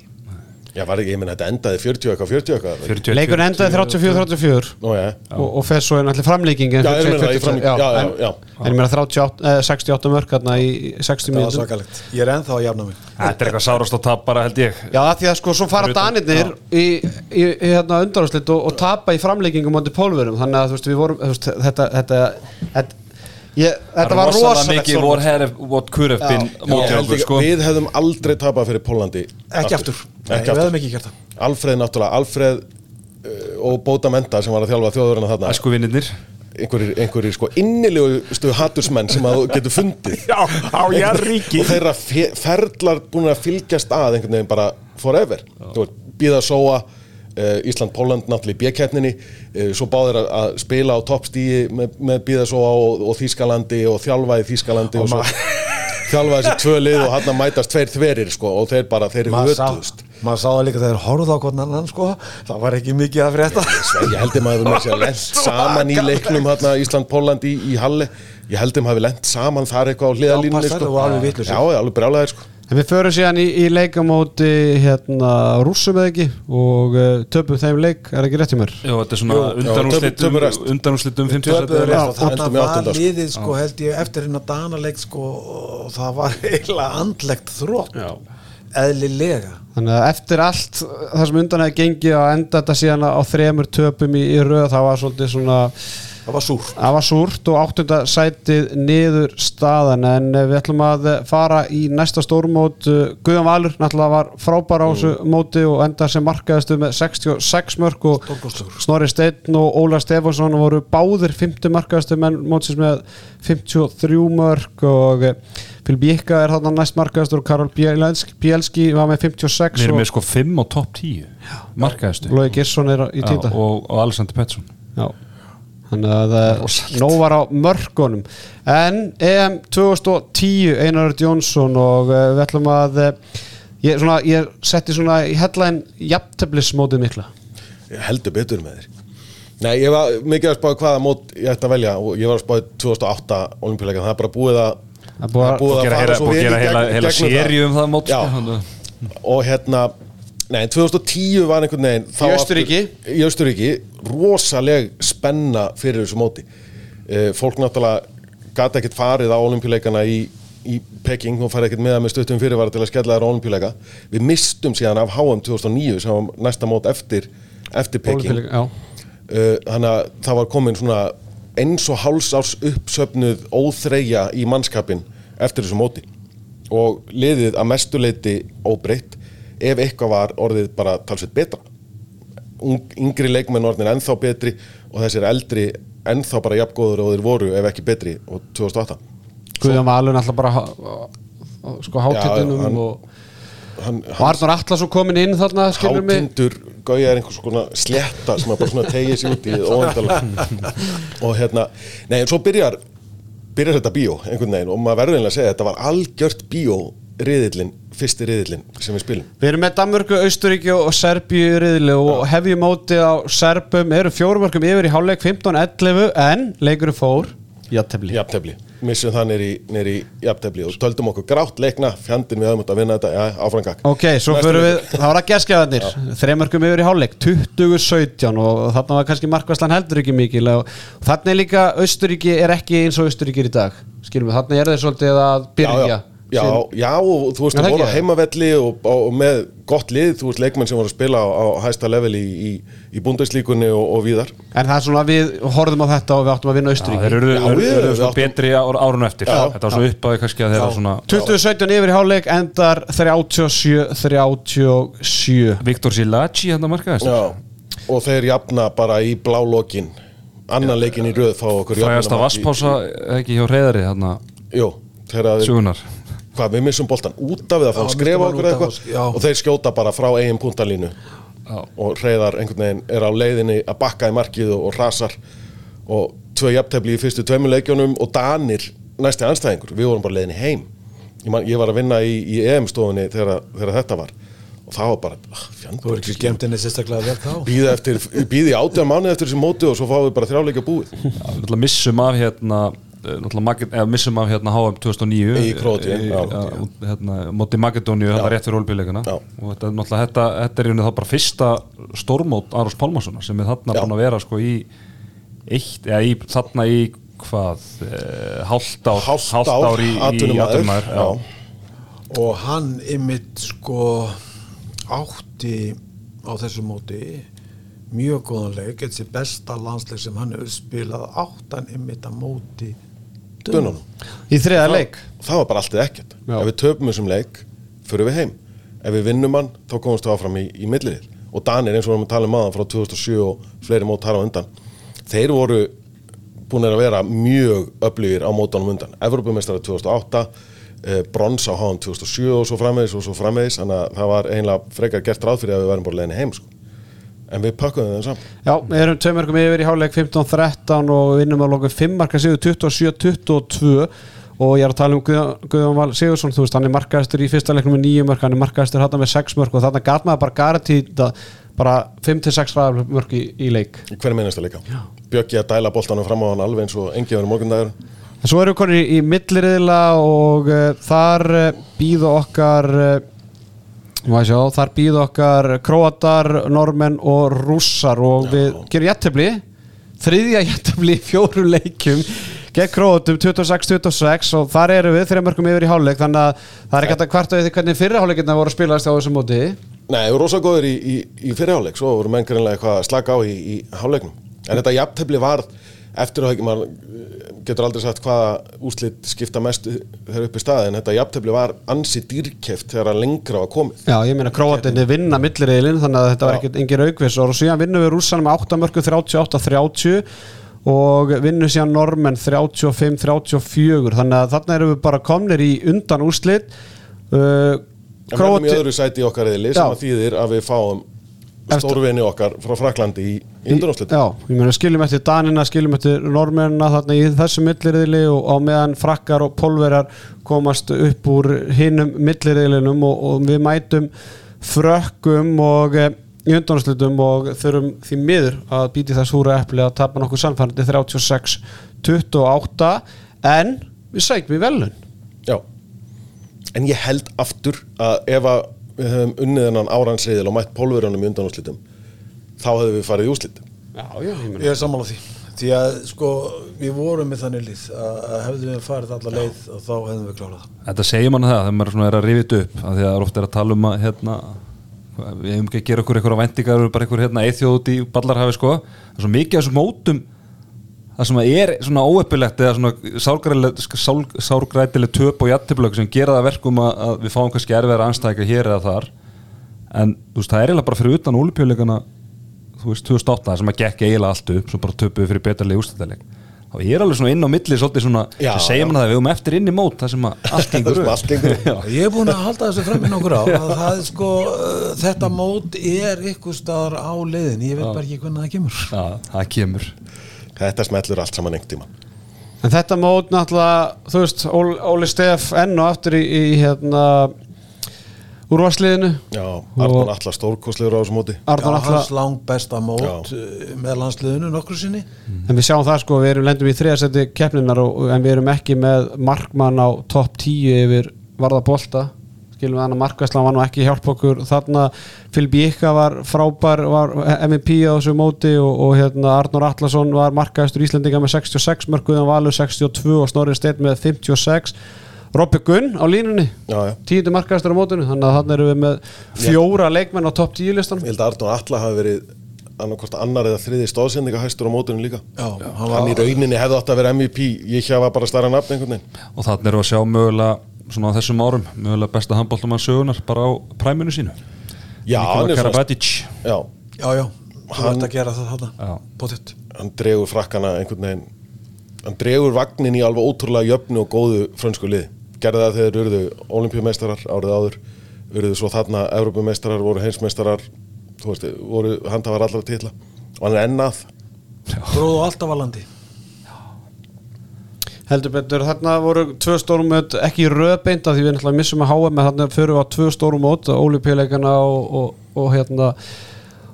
Já, var ekki, ég menn þetta endaði 40 eitthvað, 40 eitthvað. 40, leikur endaði 34-34 Nú, já, og, og fer svo náttúrulega framlíking Já, ég meina það í já. en ég meina 38, eh, 68 mörg hérna í 60 það var mínútur. svakalegt, ég er ennþá að jafna mig. Þetta er eitthvað sárast og tap bara held ég. Já, af því að sko svo fara danirnir í, í, í hérna undanáslit og, og tapa í framleggingum átti pólverum þannig að þú veist við vorum þetta, þetta, þetta, ég, þetta var rosalegt sko. Við hefðum aldrei tapað fyrir Pólandi ekki aftur, Nei, Ekki aftur. ekki það. Alfreð náttúrulega, Alfreð uh, og Bóta Menta sem var að þjálfa þjóðurina þarna. Æsku vinnirnir einhverjir, einhverjir sko innilegustu hattursmenn sem að þú getur fundið. [laughs] Já, á Jarríki og þeirra fe- ferlar búin að fylgjast að einhvern veginn bara forever. Býða sóa uh, Ísland-Póland náttúrulega í bjökeppninni uh, svo báðir að, að spila á toppstíi með, með býða sóa og, og Þískalandi og þjálfa í Þískalandi og, svo [laughs] þjálfa þessi tvö lið og hann að mætast tveir þverir sko og þeir bara, þeir sá, hötuðust. maður sá það líka þegar horfðu á hvern annan sko, það var ekki mikið að frétta. Ég heldum að við með sér lent [laughs] saman í leiknum hérna, Ísland-Póland í, í Halle ég heldum hafi lent saman þar eitthvað á vitlaus. Já, já, alveg brjálæðir sko En við förum síðan í, í leikamóti hérna rússum eða ekki og uh, töpum þeim leik, er ekki rétt hjá mér? Jú, þetta er svona Jú, já, undanúrslit töpum- töpum rest. undanúrslit um 50 Töpuðu sætið. rest. Já, og það var sko. liðið sko held ég eftir hérna danaleik sko og það var [laughs] eiginlega andlegt þrótt eðlilega Þannig að eftir allt það sem undan hefði gengið að enda þetta síðan á þremur töpum í, í röð það var svolítið svona það var súrt. Það var súrt og áttunda sætið niður staðan en eh, við ætlum að fara í næsta stórmót. Eh, Guðan Valur náttúrulega var frábær á þessu móti og enda sem markaðistu með 66 mörg og. Snorri Steinn og Óla Stefánsson voru báðir 50 markaðistu menn mótsins með 53 mörg og Fylbíkka er þarna næst markaðistur og Karol Bielski, Bielski var með 56 Við erum með sko 5 á topp 10 markaðistu Lói Girsson er í týnda og, og Alexander Pettersson. Já Þannig að það nóg var á mörgunum En EM 2010 Einar Örd Jónsson og uh, við ætlum að uh, ég, svona, ég setti svona í headline jafnteflismótið mikla. Ég heldur betur með þér. Nei, ég var mikið að spáði hvaða mót ég ætti að velja og ég var að spáði 2008 olimpíuleika, það er bara búið að Það er búið að- Búið að að í gera heila, seríu um það mót sko, að- og hérna Nei, 2010 var einhvern veginn þá Í Austurríki. aftur- Í Austuríki Rosaleg spenna fyrir þessu móti. Uh, Fólk náttúrulega gata ekkert farið á olimpíuleikana í, í Peking. Og farið ekkert með það með stuttum fyrirvara til að skella þær á olimpíuleika Við mistum síðan af HM 2009 sem var næsta mót eftir, eftir Peking. Uh, þannig að það var komin svona eins og hálsárs uppsöfnuð óþreyja í mannskapin eftir þessu móti. Og liðið að mestuleiti óbreytt ef eitthvað var orðið bara talsveit betra. Ung, yngri leikmenn orðin ennþá betri og þessir eldri ennþá bara jafngóður og þeir voru ef ekki betri og 2008 Guðan Valur náttúrulega bara sko hátitinum hann- og, hann, og Arnur Atlason komin inn þarna hátindur gauja er einhvers konar slétta sem bara svona tegja sér út í [laughs] og hérna, nei en svo byrjar byrjar þetta bíó einhvern veginn og maður verður einlega að segja þetta var algjört bíó riðillin, fyrsti riðillin sem við spilum. Við erum með Danmörku, Austuríki og Serbíu í riðli og hefjum móti á Serbum eru fjórumörkum yfir í hálfleik 15-11 en leikurinn fór jafntefli. Jafntefli, missum það neyri, jafntefli og töldum okkur grátt leikna fjandinn við höfum þetta að vinna þetta, já, áframgak Ok, svo fyrir við, það var að gerskjafarnir þreymörkum yfir í hálfleik, 2017 og þarna var kannski markvæslan heldur ekki mikil og þarna er líka Austuríki er ekki eins og Austuríki er í dag. Skilum við, þarna er þeir svolítið að byrja. Já, já, já, já, og þú veist, Er það þú voru á heimavelli og, og, og með gott lið, þú veist, leikmenn sem voru að spila á, á hæsta level í, í, í bundeslíkunni og, og víðar. En það er svona, við horfum á þetta og við áttum að vinna Já, þeir Austuríki eru, eru, eru betri ár, árun eftir. Já. Þetta var svo uppaði kannski að þeirra svona 2017 yfir í hálfleik endar 37-37 Viktor Silaci hérna markaðist. Já, og þeir jafna bara í blálókin annan leikin í röð fá okkur Frægasta jöfnunarmark í- vasspása ekki hjá reyðari hérna Jú, þeir, Sjögunar hvað, við missum boltan út af við að fá Já, að skrefa misstum okkur eitthvað? já. og þeir skjóta bara frá eigin puntalínu og reyðar einhvern veginn er á leiðinni að bakka í markið og, og rasar og tvö jafntefli í fyrstu tveimur leikjónum og Danir næsti anstæðingur, við vorum bara leiðinni heim. Ég, man, ég var að vinna í, í EM-stofunni þegar, þegar þetta var. Og það var bara ah, þú fjandur er ekki skemmt henni sérstaklega vel þá? Býða eftir, býði átján mánuð eftir þessi móti og svo fáum við bara þrjáleika búið. Náttúrulega eh, náttúrulega missum af hérna HM 2009 Í Króatíu, eh, eh, hérna, móti Makedóníu þetta rétt fyrir olbíleikana Já. og þetta, er náttúrulega, þetta, þetta er í rauninni þá bara fyrsta stórmót Aros Pálmarssonar sem er þarna búin að vera sko í eitt, eða í, þarna í hvað, e, hálft ár Hálft ár, í, já. og hann ymmit sko átti á þessu móti mjög góðan leik. Þessi besta landsleik sem hann hefur spilað áttan ymmit að móti Dönunum. Í þriða leik? það var bara allt eða ekkert. Já. ef við töpum þessum leik, fyrir við heim. Ef við vinnum hann, þá komumst við áfram í, í milliril og Danir eins og við erum að tala um maður frá 2007 og fleiri mót þar á undan þeir voru búin að vera mjög öflugir á mótanum undan. Evropamestari 2008 eh, brons á háum 2007 og svo framvegis og svo framvegis, þannig að það var eiginlega frekar gert ráð fyrir að við værum bara leiðinni heim sko. En við pakkuðum þeim saman. Já, við erum tveimörkum yfir í hálfleik 15-13 og vinnum á lokum 5 marka sigur 27-22 og ég er að tala um Guðjón Val Sigursson þú veist, hann er markaðistur í fyrsta leiknum með 9 mörk hann er markaðistur hann með 6 mörk og þarna gat maður bara garantíta bara 5-6 mörk í, í leik. Í hverju minnasta leika Bjöggi að dæla boltanum fram á hann alveg eins og engi verið morgundagur En Svo erum við konið í, í milliriðla og uh, þar uh, býða okkar uh, sjá, þar býða okkar króatar, normenn og rússar og við gerum jættefli þriðja jættefli í fjórum leikjum gegn króatum 26-26 og þar erum við þreja mörgum yfir í hálfleik þannig að það er ekki hægt að kvarta við því hvernig fyrra hálfleikina voru að spilast á þessu móti. Nei, við vorum rosa góður í, í, í fyrirháleik svo vorum menn greinlega eitthvað að slaka á í, í háleiknum en þetta jafntefli var eftir að maður getur aldrei sagt hvaða úslit skipta mest þegar upp í staði en þetta jafntefli var ansi dýrkeft þegar lengra var komið. Já, ég meina króatinni vinna milliriðilinn þannig að þetta var Já. ekkert engin aukvis og síðan vinnum við rússanum með 8 mörgum 38-30 og vinnum síðan normenn 35-34 þannig að þarna erum við bara komnir í undan úrslit. Uh, en verðum í öðru sæti í okkar eðli sem að þýðir að við fáum stórvinni okkar frá Fraklandi í undanúslit Já, ég meina skiljum eftir Danina, skiljum eftir Normennina þarna í þessu milliriðli og á meðan frakkar og pólverjar komast upp úr hinnum milliriðlinum og, og við mætum frökkum og e, í undanúrslitum og þurfum því miður að býti þess húra eppli að tapa nokkuð samfærandi 36-28 en við sækjum í velun Já, en ég held aftur að ef að við höfum unnið hennan áransriðil og mætt pólverjónum í undanúslitum þá hefðum við farið í úslit Já, já, ég meina Ég er sammála því. Því að sko við vorum með þannig lið að, að hefðum við farið alla leið og þá hefðum við klárað. Þetta segir mann það þegar maður svona er að rifið upp af því að það er ofta er að tala um að hérna, við hefum ekki að gera okkur eitthvað væntingar við erum bara eitthvað hérna, eithjóð út í ballarhafi sko. það er svo mikið af þessum mótum það sem er svona óöppilegt eða svona sárgrætileg, töp og jættiblögg sem gera það verkum að, að við fáum kannski erfiðar anstækja hér eða þar. En þú veist, það er eiginlega bara fyrir utan ólupjöleikana þú veist, 2008 sem að gekk eiginlega allt upp svo bara töpuðu fyrir betarlega ústæðileg þá er alveg svona inn á milli svolítið svona Já, sem segir já. mann það við höfum eftir inn í mót það sem að [laughs] allt gengur Það sem. [laughs] Ég er búin að halda þessu fram í nokkur á að það er sko, [laughs] uh, þetta mót er ykkur staðar á leiðin ég veit bara ekki hvernig það kemur. Já, það kemur Þetta smellur allt saman einhvern tíma. En þetta mót náttúrulega, þú veist, Óli, Óli Steff enn og aftur í, í hérna úrvarsliðinu Já, Arnón Alla stórkostlegur á þessu móti. Já, Arnar hans alltaf, lang besta mót Já. uh, með landsliðinu nokkru sinni. En við sjáum það sko, við erum lendum í þriðasetti keppninar og, en við erum ekki með markmann á topp 10 yfir varða bolta skilum við hann að markvæslan var nú ekki hjálp okkur þarna. Filip Jíkka var frábær var MVP á þessu móti og, og hérna Arnur Atlasson var markaðistur Íslendinga með 66 mörguðan Valur 62 og Snorri Steinn með 56 Robby Gunn á línunni tíundu markaðistur á mótinu þannig að þannig erum við með fjóra leikmenn á topp 10 listan Ég held að Arnón Alla hafi verið annarkvort annar eða þriði stóðsendinga hæstur á mótunum líka. Já, hann Hann í rauninni hefði átt að vera MVP Ég hjá var bara stærra nafn einhvern veginn. Og þannig erum við að sjá mögulega svona á þessum árum, mögulega besta handbóltumann sögunar bara á præminu sínu. Já, hann er svona Karabatic. Já, Já, já, þú ert að gera það Pottitt hann dregur frakkana einhvern veginn. Hann dregur vagnin í alveg ótrúlega jöfnu og góðu frönsku lið gerði það þegar urðu olimpíumeistarar árið áður urðu svo þarna Evrópumeistarar, voru heimsmeistarar þú veist, voru handhafar allra titla og hann er ennað Gróðu alltaf að landi heldur betur, þarna voru tvö stórumöt ekki röðbeint af því við náttúrulega missum að háa með þarna fyrir við á tvö stórumöt ólipíleikana og, og, og hérna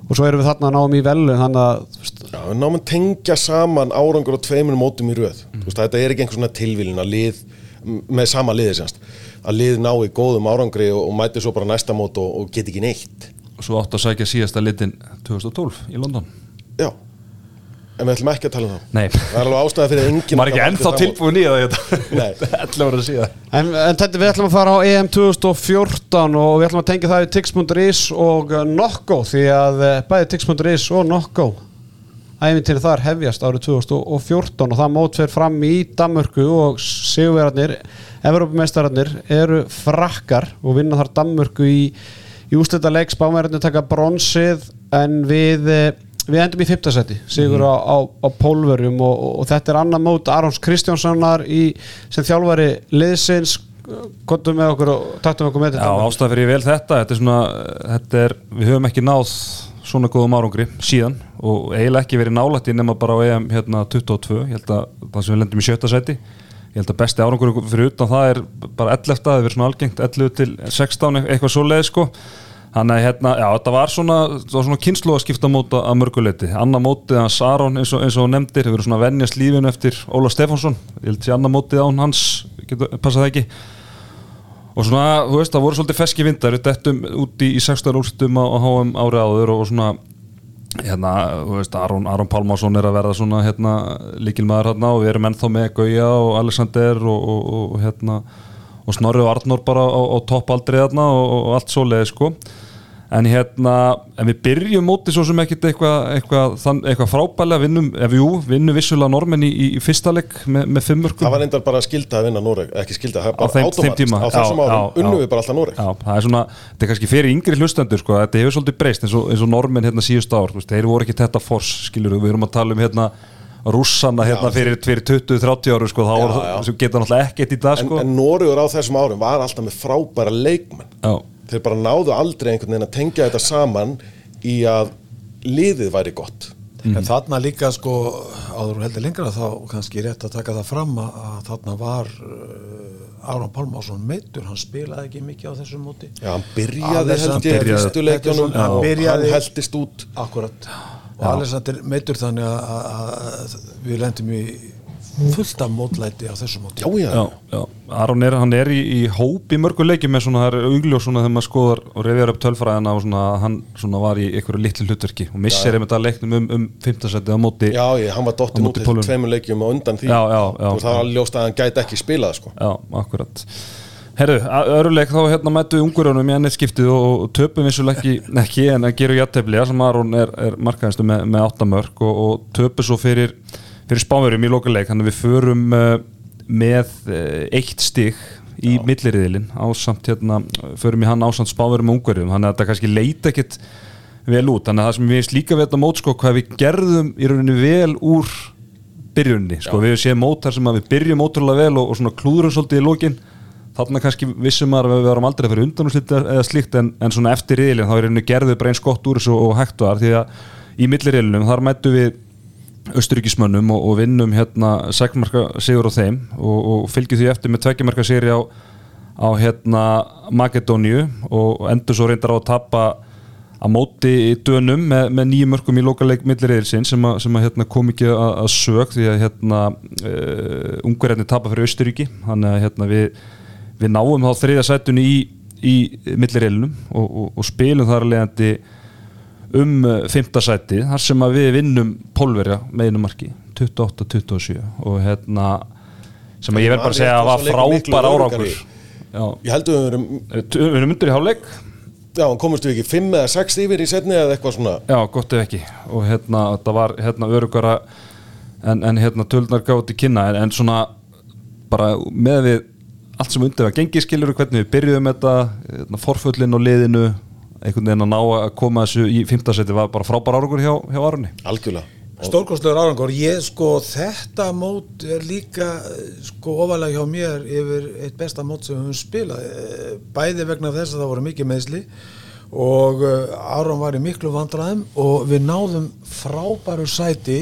og svo erum við þarna náum í velu þannig að Já, við náum að tengja saman árangur og tveimur mótum í röð. Mm. veist, þetta er ekki einhver svona tilvílin að lið með sama liði semst að lið ná í góðum árangri og, og mæti svo bara næsta mót og, og get ekki neitt svo átt að sækja síðasta litin 2012 í London. Já, en við ætlum ekki að tala um það. Nei, Það er alveg ástæða fyrir enginn er ekki ennþá tilbúin í það þetta Nei. 11 ára síðan en, en þetta við ætlum að fara á EM 2014 og við ætlum að tengja það í tix.is og Nokko því að uh, bæði tix.is og Nokko æfintýri þar hefjast árið 2014 og það mót fer fram í Danmörku og sigurverðarnir Evrópumeistararnir eru frakkar og vinna þar Danmörku í, í úslita leik spámverðarnir taka bronsið en við eh, við endum í fymtasæti sigur á, á, á pólverjum og, og, og þetta er annar mót Arons Kristjánssonar í, sem þjálfari liðsins. Kontum með okkur og taktum okkur með Já, þetta ástæða fyrir ég vel þetta þetta er svona, þetta er, við höfum ekki náð svona góðum árangri síðan og eiginlega ekki verið nálætt í nema bara á EM hérna 22, ég held að það sem við lendum í sjötta seti ég held að besti árangur fyrir utan það er bara 11, það er verið svona algengt 11 til 16 eitthvað svo leið sko Þannig að hérna, já, þetta var svona, þetta svona kynslu að skipta móta að mörguleiti. Anna mótið hans Aron eins og, eins og nefndir, hefur verið svona að venjast lífinu eftir Óla Stefánsson. Ég held að anna mótið án hans, getur, passa það ekki. Og svona, þú veist, það voru svolítið feski vindar, við dettum út í, í 16 úrstum á HM árið áður og svona, hérna, þú veist, Aron, Aron Pálmásson er að verða svona, hérna, líkilmaður hérna og við erum ennþá með Gauja og Alexander og, og, og hérna, og Snorri og Arnór bara á, á toppaldrið þarna og, og allt svoleiði sko en hérna, en við byrjum móti svo sem ekkit eitthvað eitthva, eitthva frábælega vinnum, ef jú, vinnum vissulega normen í, í fyrsta leik með, með fimmörkum Það var reyndar bara skilda að vinna Noreg, ekki skilda, það er bara tíma, Á þessum já, árum já, unnum já. við bara alltaf Noreg. Já, það er svona, þetta er kannski fyrir yngri hlustendur sko, þetta hefur svolítið breyst eins og, eins og normin hérna síðust ár, veist, þeir voru ekki þetta fors, skilur við, erum að tala um hérna rússana hérna fyrir, fyrir 20-30 áru sko, þá Já, já. geta náttúrulega ekkert í dag En, sko en Noregur á þessum árum var alltaf með frábæra leikmenn. Þeir bara náðu aldrei einhvern veginn að tengja þetta saman í að liðið væri gott. En þarna líka sko áður og heldur lengra þá kannski rétt að taka það fram að, að þarna var uh, Aron Pálmásson meittur, hann spilaði ekki mikið á þessum móti. Já, hann byrjaði held ég byrjaði- fyrstu leikjónum Hann og byrjaði- hann heldist út. Akkurat. Og Alexander meittur þannig að, að, að við lendum í fullt af mótlæti á þessu móti Já, já, já, já. Aron er, hann er í, í hóp í mörgu leikjum með svona, það er augljós svona þegar maður skoðar og reyðjar upp tölfræðina og svona, hann svona var í einhverju litlu hlutverki og missir einmitt að leiknum um, um 15 setið á móti Já, ég, hann var dottin móti út eftir tveimur leikjum og undan því. Já, já, já. Og það var ljóst að hann gæti ekki spilað, sko. Já, akkurat Herru, öruleik þá hérna mættu við ungurjónum í ennið skiptið og, og töpum vissulega ekki, [laughs] ekki en að gera jættefli sem Aron er, er markaðistu með, með áttamörk og, og töpu svo fyrir, fyrir spáverum í lokuleik þannig að við förum uh, með uh, eitt stig í milliriðilinn ásamt hérna, förum í hann ásamt spáverum og ungurjum þannig að þetta kannski leita ekkit vel út. Þannig að það sem við veist líka við þetta mót sko hvað við gerðum í rauninni vel úr byrjunni, sko, við séum mótar sem að við byrjum ótrúlega vel og, og svona klúðurum svolítið í lokin. Þarna kannski vissum að við varum aldrei að fyrir undanúslit eða slíkt en, en svona eftir riðilin þá er einu gerðu bara eins gott úr þessu og hægt var. Því að í milliriðlinum þar mættu við austuríkismönnum og, og vinnum hérna segmarka sigur á þeim og, og fylgjum því eftir með tveggjumarka sigri á, á hérna Makedóniu og endur svo reyndar á að tapa að móti í dönum með, með nýjum mörgum í lokaleik milliriðilsinn sem, að, sem að hérna, kom ekki að, að sög því að hérna, uh, ungverjarnir tapa fyrir Austuríki þannig að hérna, við, við náum þá þriðja sætunni í, í milliriðlinum og, og, og spilum þar leðandi um uh, fymta sæti þar sem að við vinnum pólverja með einu marki 28-27 og hérna sem að ég verð bara að segja að var frábær árangur. Ég held að við verum, við erum undir í hálfleik. Já, komumst við ekki fimm eða sex yfir í setni eða eitthvað svona. Já, gott ef ekki. Og hérna, þetta var hérna örugara en, en hérna tölnar gátt í kynna. En, en svona bara með við allt sem undir var gengið skilur hvernig við byrjuðum þetta hérna, forfullin og liðinu einhvern veginn að ná að koma þessu í fimmtasæti var bara frábær árangur hjá, hjá Arunni Algjörlega. Stórkostlegur árangur, ég sko þetta mót er líka sko ofalega hjá mér yfir eitt besta mót sem við höfum spilað. Eh, bæði vegna þess að það voru mikið meðsli og eh, Aron var í miklu vandræðum og við náðum frábæru sæti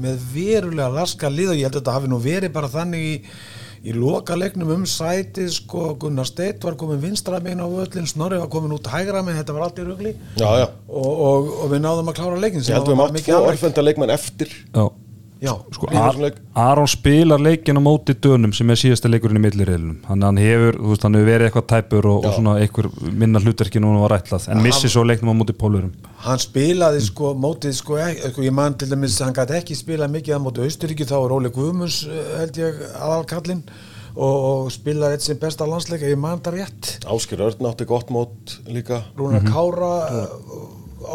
með verulega laska lið og ég held að þetta hafi nú verið bara þannig í í loka leiknum um sæti sko Gunnar Steit var komin vinstra megin á völlin Snorri var komin út hægra megin þetta var allt í já. og, og, og við náðum að klára leikin Ég held við mátt tvo orðfenda leikmenn eftir. Já, Já, sko. Aron spilar leikin á móti dönum sem er síðasta leikurinn í millirreilunum þannig að hann hefur, þú veist, hann hefur verið eitthvað tæpur og, og svona einhver minna hlutverki núna var rætlað en missi svo leiknum á móti pólurum hann spilaði sko mótið sko, ekki, sko ég man til dæmis hann gæti ekki spilað mikið að móti Austuríki þá er Óli Guðmunds eh, held ég aðalkallinn og, og spilaði eitt sem besta landsleik ef ég man það rétt. Áskir Örn átti gott mót líka. Rúnar Kára eh,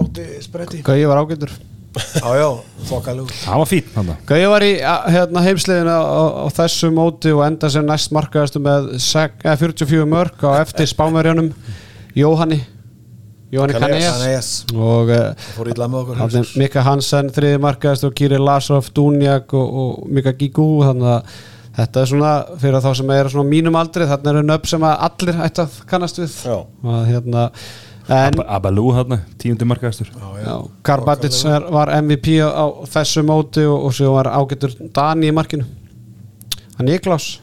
átti spretti. Gauði var ágættur já já, þokkalug Það var hann Gauði var í hérna, heimsliðinu á, á þessu móti og enda sem næst markaðastu með sek, eh, 44 mörg á eftir spámerjunum Jóhanni Jóhanni Canellas. og uh, fór illa með okkur Hafði Mika Hansen þriði markaðast og Kiri Lasov, Dunjak og, og Mika Gigu þannig að þetta er svona fyrir þá sem er svona mínum aldri þarna eru nöfn sem að allir ætti að kannast við. Já. og hérna Abalú hann, tíundi markaðistur já, Karbatic er- var MVP á, á þessu móti og, og svo var ágættur Dani í markinu. Hann Niklás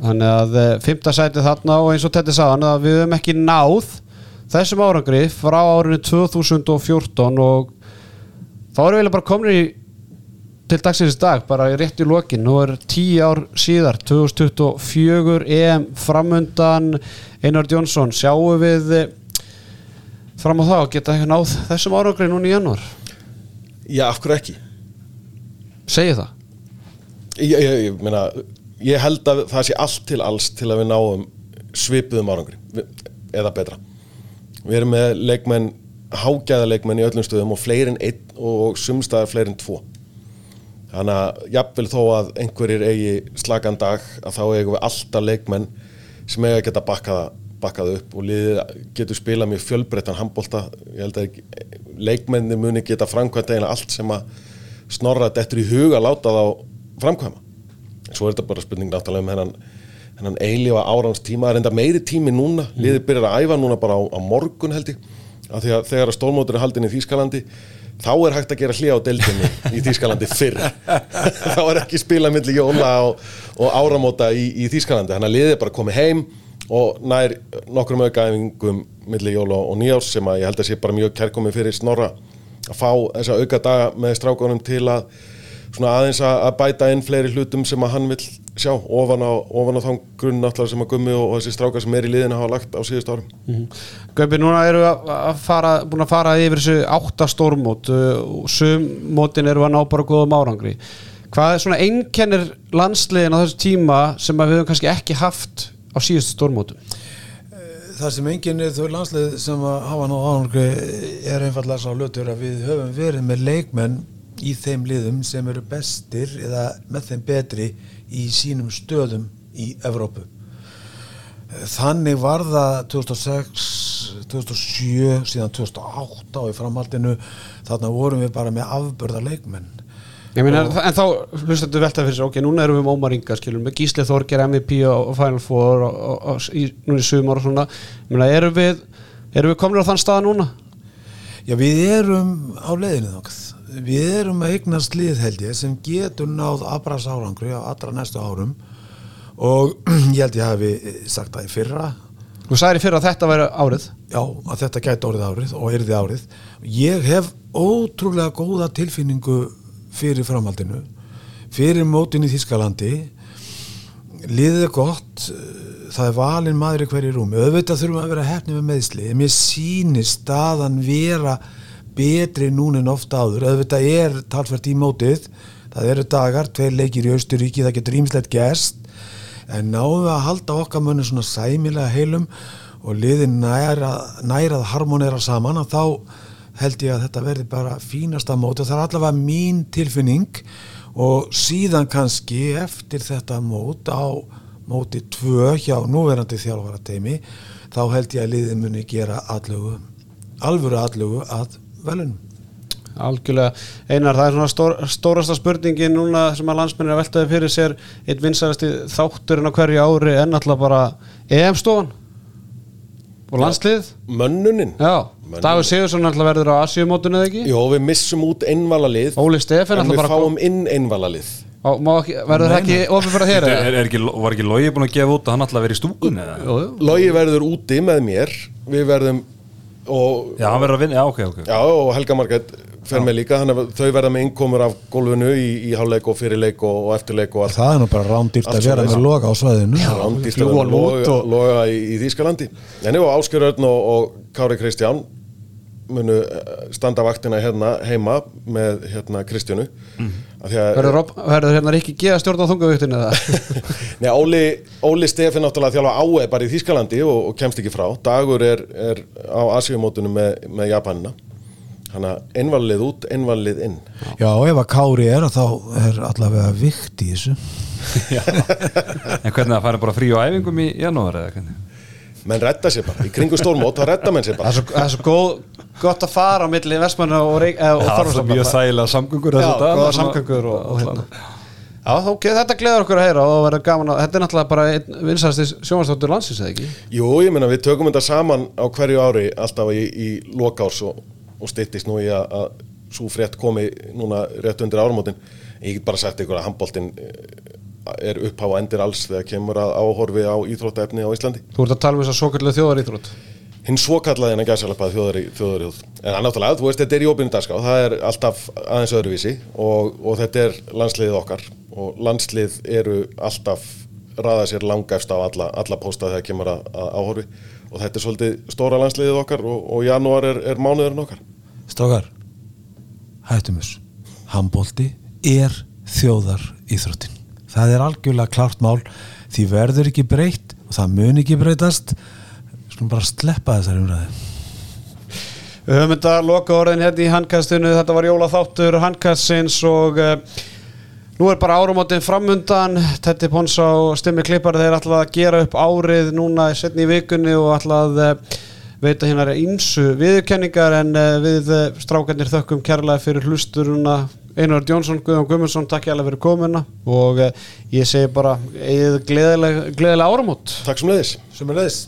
þannig að uh, fymta sæti þarna og eins og þetta sagðan að við höfum ekki náð þessum árangri frá árinu 2014 og þá erum við bara komin í til dagsins dag, bara rétt í lokin. Nú er tíu ár síðar 2024 EM framundan. Einar Jónsson sjáum við eh, fram á það og geta ekki náð þessum árangri núna í janúar? Já, af hverju ekki? segi það? Ég, ég, ég, meina, ég held að það sé allt til alls til að við náum svipuðum árangri við- eða betra. Við erum með leikmenn hágæða leikmenn í öllum stöðum og fleiri en einn og sumstaðar fleiri en tvo þannig að jafnvel þó að einhverjir eigi slagan dag að þá eigum við alltaf leikmenn sem eiga að geta bakkað, bakkað upp og liðið getur spilað mjög fjölbreyttan handbólta ég held að leikmenni muni geta framkvæmt eiginlega allt sem að snorra dettur í huga að láta þá framkvæma. Svo er þetta bara spurning náttúrulega um hennan hennan eilífa árans tíma, það er enda meiri tími núna. Liðið byrjar að æfa núna bara á, á morgun held ég, því að þegar að stólmótur er haldin í Þýskalandi þá er hægt að gera hlið á deildinni í Þýskalandi fyrr. [laughs] Þá er ekki spila milli jóla og, og áramóta í, í Þýskalandi. Þannig að liðið bara komið heim og nær nokkrum aukaæfingum milli jóla og nýjárs sem að ég held að sé bara mjög kærkomið fyrir snorra að fá þessa auka daga með strákunum til að svona aðeins að að bæta inn fleiri hlutum sem að hann vil sjá ofan á, ofan á þann grunn náttúrulega sem að gummi og, og þessi strákar sem er í liðinu hafa lagt á síðust árum. Gaupi, núna eru við að fara, búin að fara yfir þessu átta stórmót uh, og sum mótin eru að ná bara góðum árangri. Hvað er svona einkennir landsliðin á þessu tíma sem að við höfum kannski ekki haft á síðustu stórmótum? Það sem enginn er þau landslið sem að hafa ná ánurku er einfallega sá lötur að við höfum verið með leikmenn í þeim liðum sem eru bestir eða með þeim betri í sínum stöðum í Evrópu. Þannig var það 2006, 2007, síðan 2008 og í framhaldinu þarna vorum við bara með afbörða leikmenn. Meina, en þá hlustendur velta fyrir sér, ok, núna erum við með Ómar Inga, skilum, með Gísli Þorger, MVP og Final Four og, og, og, í, núna í sumar og svona, meina, erum við erum við komin á þann stað núna? Já, við erum á leiðinu þokkað. Við erum að eignast lið held ég sem getur náð aðbras árangri á allra næstu árum. Og [clears throat] ég held ég hafi sagt það í fyrra. Þú sagðir í fyrra að þetta væri árið. Já, að þetta gæti orðið árið og yrði árið. Ég hef ótrúlega góða tilfinningu fyrir framhaldinu, fyrir mótin í Þískalandi, liðið er gott, það er valinn maður í hverju rúmi, auðvitað þurfum að vera hefni með meðsli, en mér sýnir staðan vera betri núna en ofta áður, auðvitað er talsvert í mótið, það eru dagar, tveir leikir í Austuríki, það getur ímislegt gerst, en náðum við að halda okkar munni svona sæmilega heilum og liðin næra, nærað harmonera saman þá held ég að þetta verði bara fínasta móti og það er allavega mín tilfinning og síðan kannski eftir þetta mót á móti tvö hjá núverandi þjálfara teimi þá held ég að liðin muni gera allugu, alvöru allugu að velunum. Algjörlega, einar, það er svona stór, stórasta spurningin núna sem að landsmennir að veltaði fyrir sér. Einn vinsarasti þátturinn á hverju ári en alltaf bara EM-stofan. Og landslið Mönnunin. Dagur Sigursson alltaf verður á Asíumótinu eða ekki? Jó, við missum út einvala lið Óli Stefán en alltaf við bara fáum inn einvala lið á, má ekki, verður það ekki ofið hér er, eða? er ekki, var ekki Logi búin að gefa út að hann alltaf verið í jú. Logi verður úti með mér. Við verðum og, Já, hann verður að vinna, já, ok, ok. Já, og Helga Margrét fer með líka Þannig að þau verða með innkomur af gólfinu í, í háleik og fyrirleik og, og eftirleik og allt. Það er nú bara rándýrt að vera með loka á svæðinu. rándýrt að vera og- loga í, í Þýskalandi. En jú, Áskjör Örn og, og Kári Kristján munu eh, standa vaktina hérna heima með hérna Kristjánu mm. Verður, hérna ekki geða stjórn á þungavíktinu eða? [laughs] Nei, Óli, Óli Stefi náttúrulega þjálfa áe bara í Þýskalandi og, og kemst ekki frá Dagur er, er á Asíumótunum með, með Japanina Þannig að einvalið út, einvalið inn Já, ef að Kári er þá er allavega vikt í þessu. [laughs] En hvernig það færi bara frí á æfingum í janúar eða hvernig? Menn redda sér bara, í kringu stórmót þá redda menn sér Það bara er svo, það er svo góð, gott að fara á milli Vestmanna og, eh, og Það er mjög þægilega samgöngur Já, góða samgöngur og, og hérna. Já, ok, þetta gleður okkur að heyra og verður gaman að, þetta er náttúrulega bara einn vinsæðasti sjónvarsdóttur landsins eða ekki? Jú, ég meina við tökum þetta saman á hverju ári alltaf í, í lokárs og, og styttist nú í að, að svo frétt komi núna rétt undir áramótin. Ég get bara sagt ykkur að handbóltin er upphá og endir alls þegar kemur að áhorfi á íþróttaefni á Íslandi. Þú ert að tala um þess að svo kallu þjóðar íþrótt hinn svokallaði hennar gæsalapað þjóðari, þjóðarjóð en hann náttúrulega, þú veist, þetta er í opinu dagská það er alltaf aðeins öðruvísi og, og þetta er landsliðið okkar. Og landslið eru alltaf raða sér langæfst á alla, alla pósta þegar kemur að, að áhorfi. Og þetta er svolítið stóra landsliðið okkar og, og janúar er, er mánuðurinn okkar. Strákar, hættum þess Handbólti er þjóðar íþróttin það er algjörlega klart mál því verður ekki breytt og það mun ekki breytast. Skulum bara sleppa þessari umræði Við höfum þetta loka orðin hérna í handkastinu, þetta var jóla þáttur handkastins og uh, nú er bara árumótin framundan, Tetti Ponsa og Stimmi Klippar þeir ætla að gera upp árið núna setni í vikunni og ætla að uh, veita hérna ímsu viðurkenningar. En uh, við strákarnir þökkum kærlega fyrir hlusturuna Einar Jónsson, Guðjón Guðmundsson, takk ég alveg fyrir komuna og uh, ég segi bara, eigið gleðilega, gleðilega árumót. Takk sem leiðis sem leiðis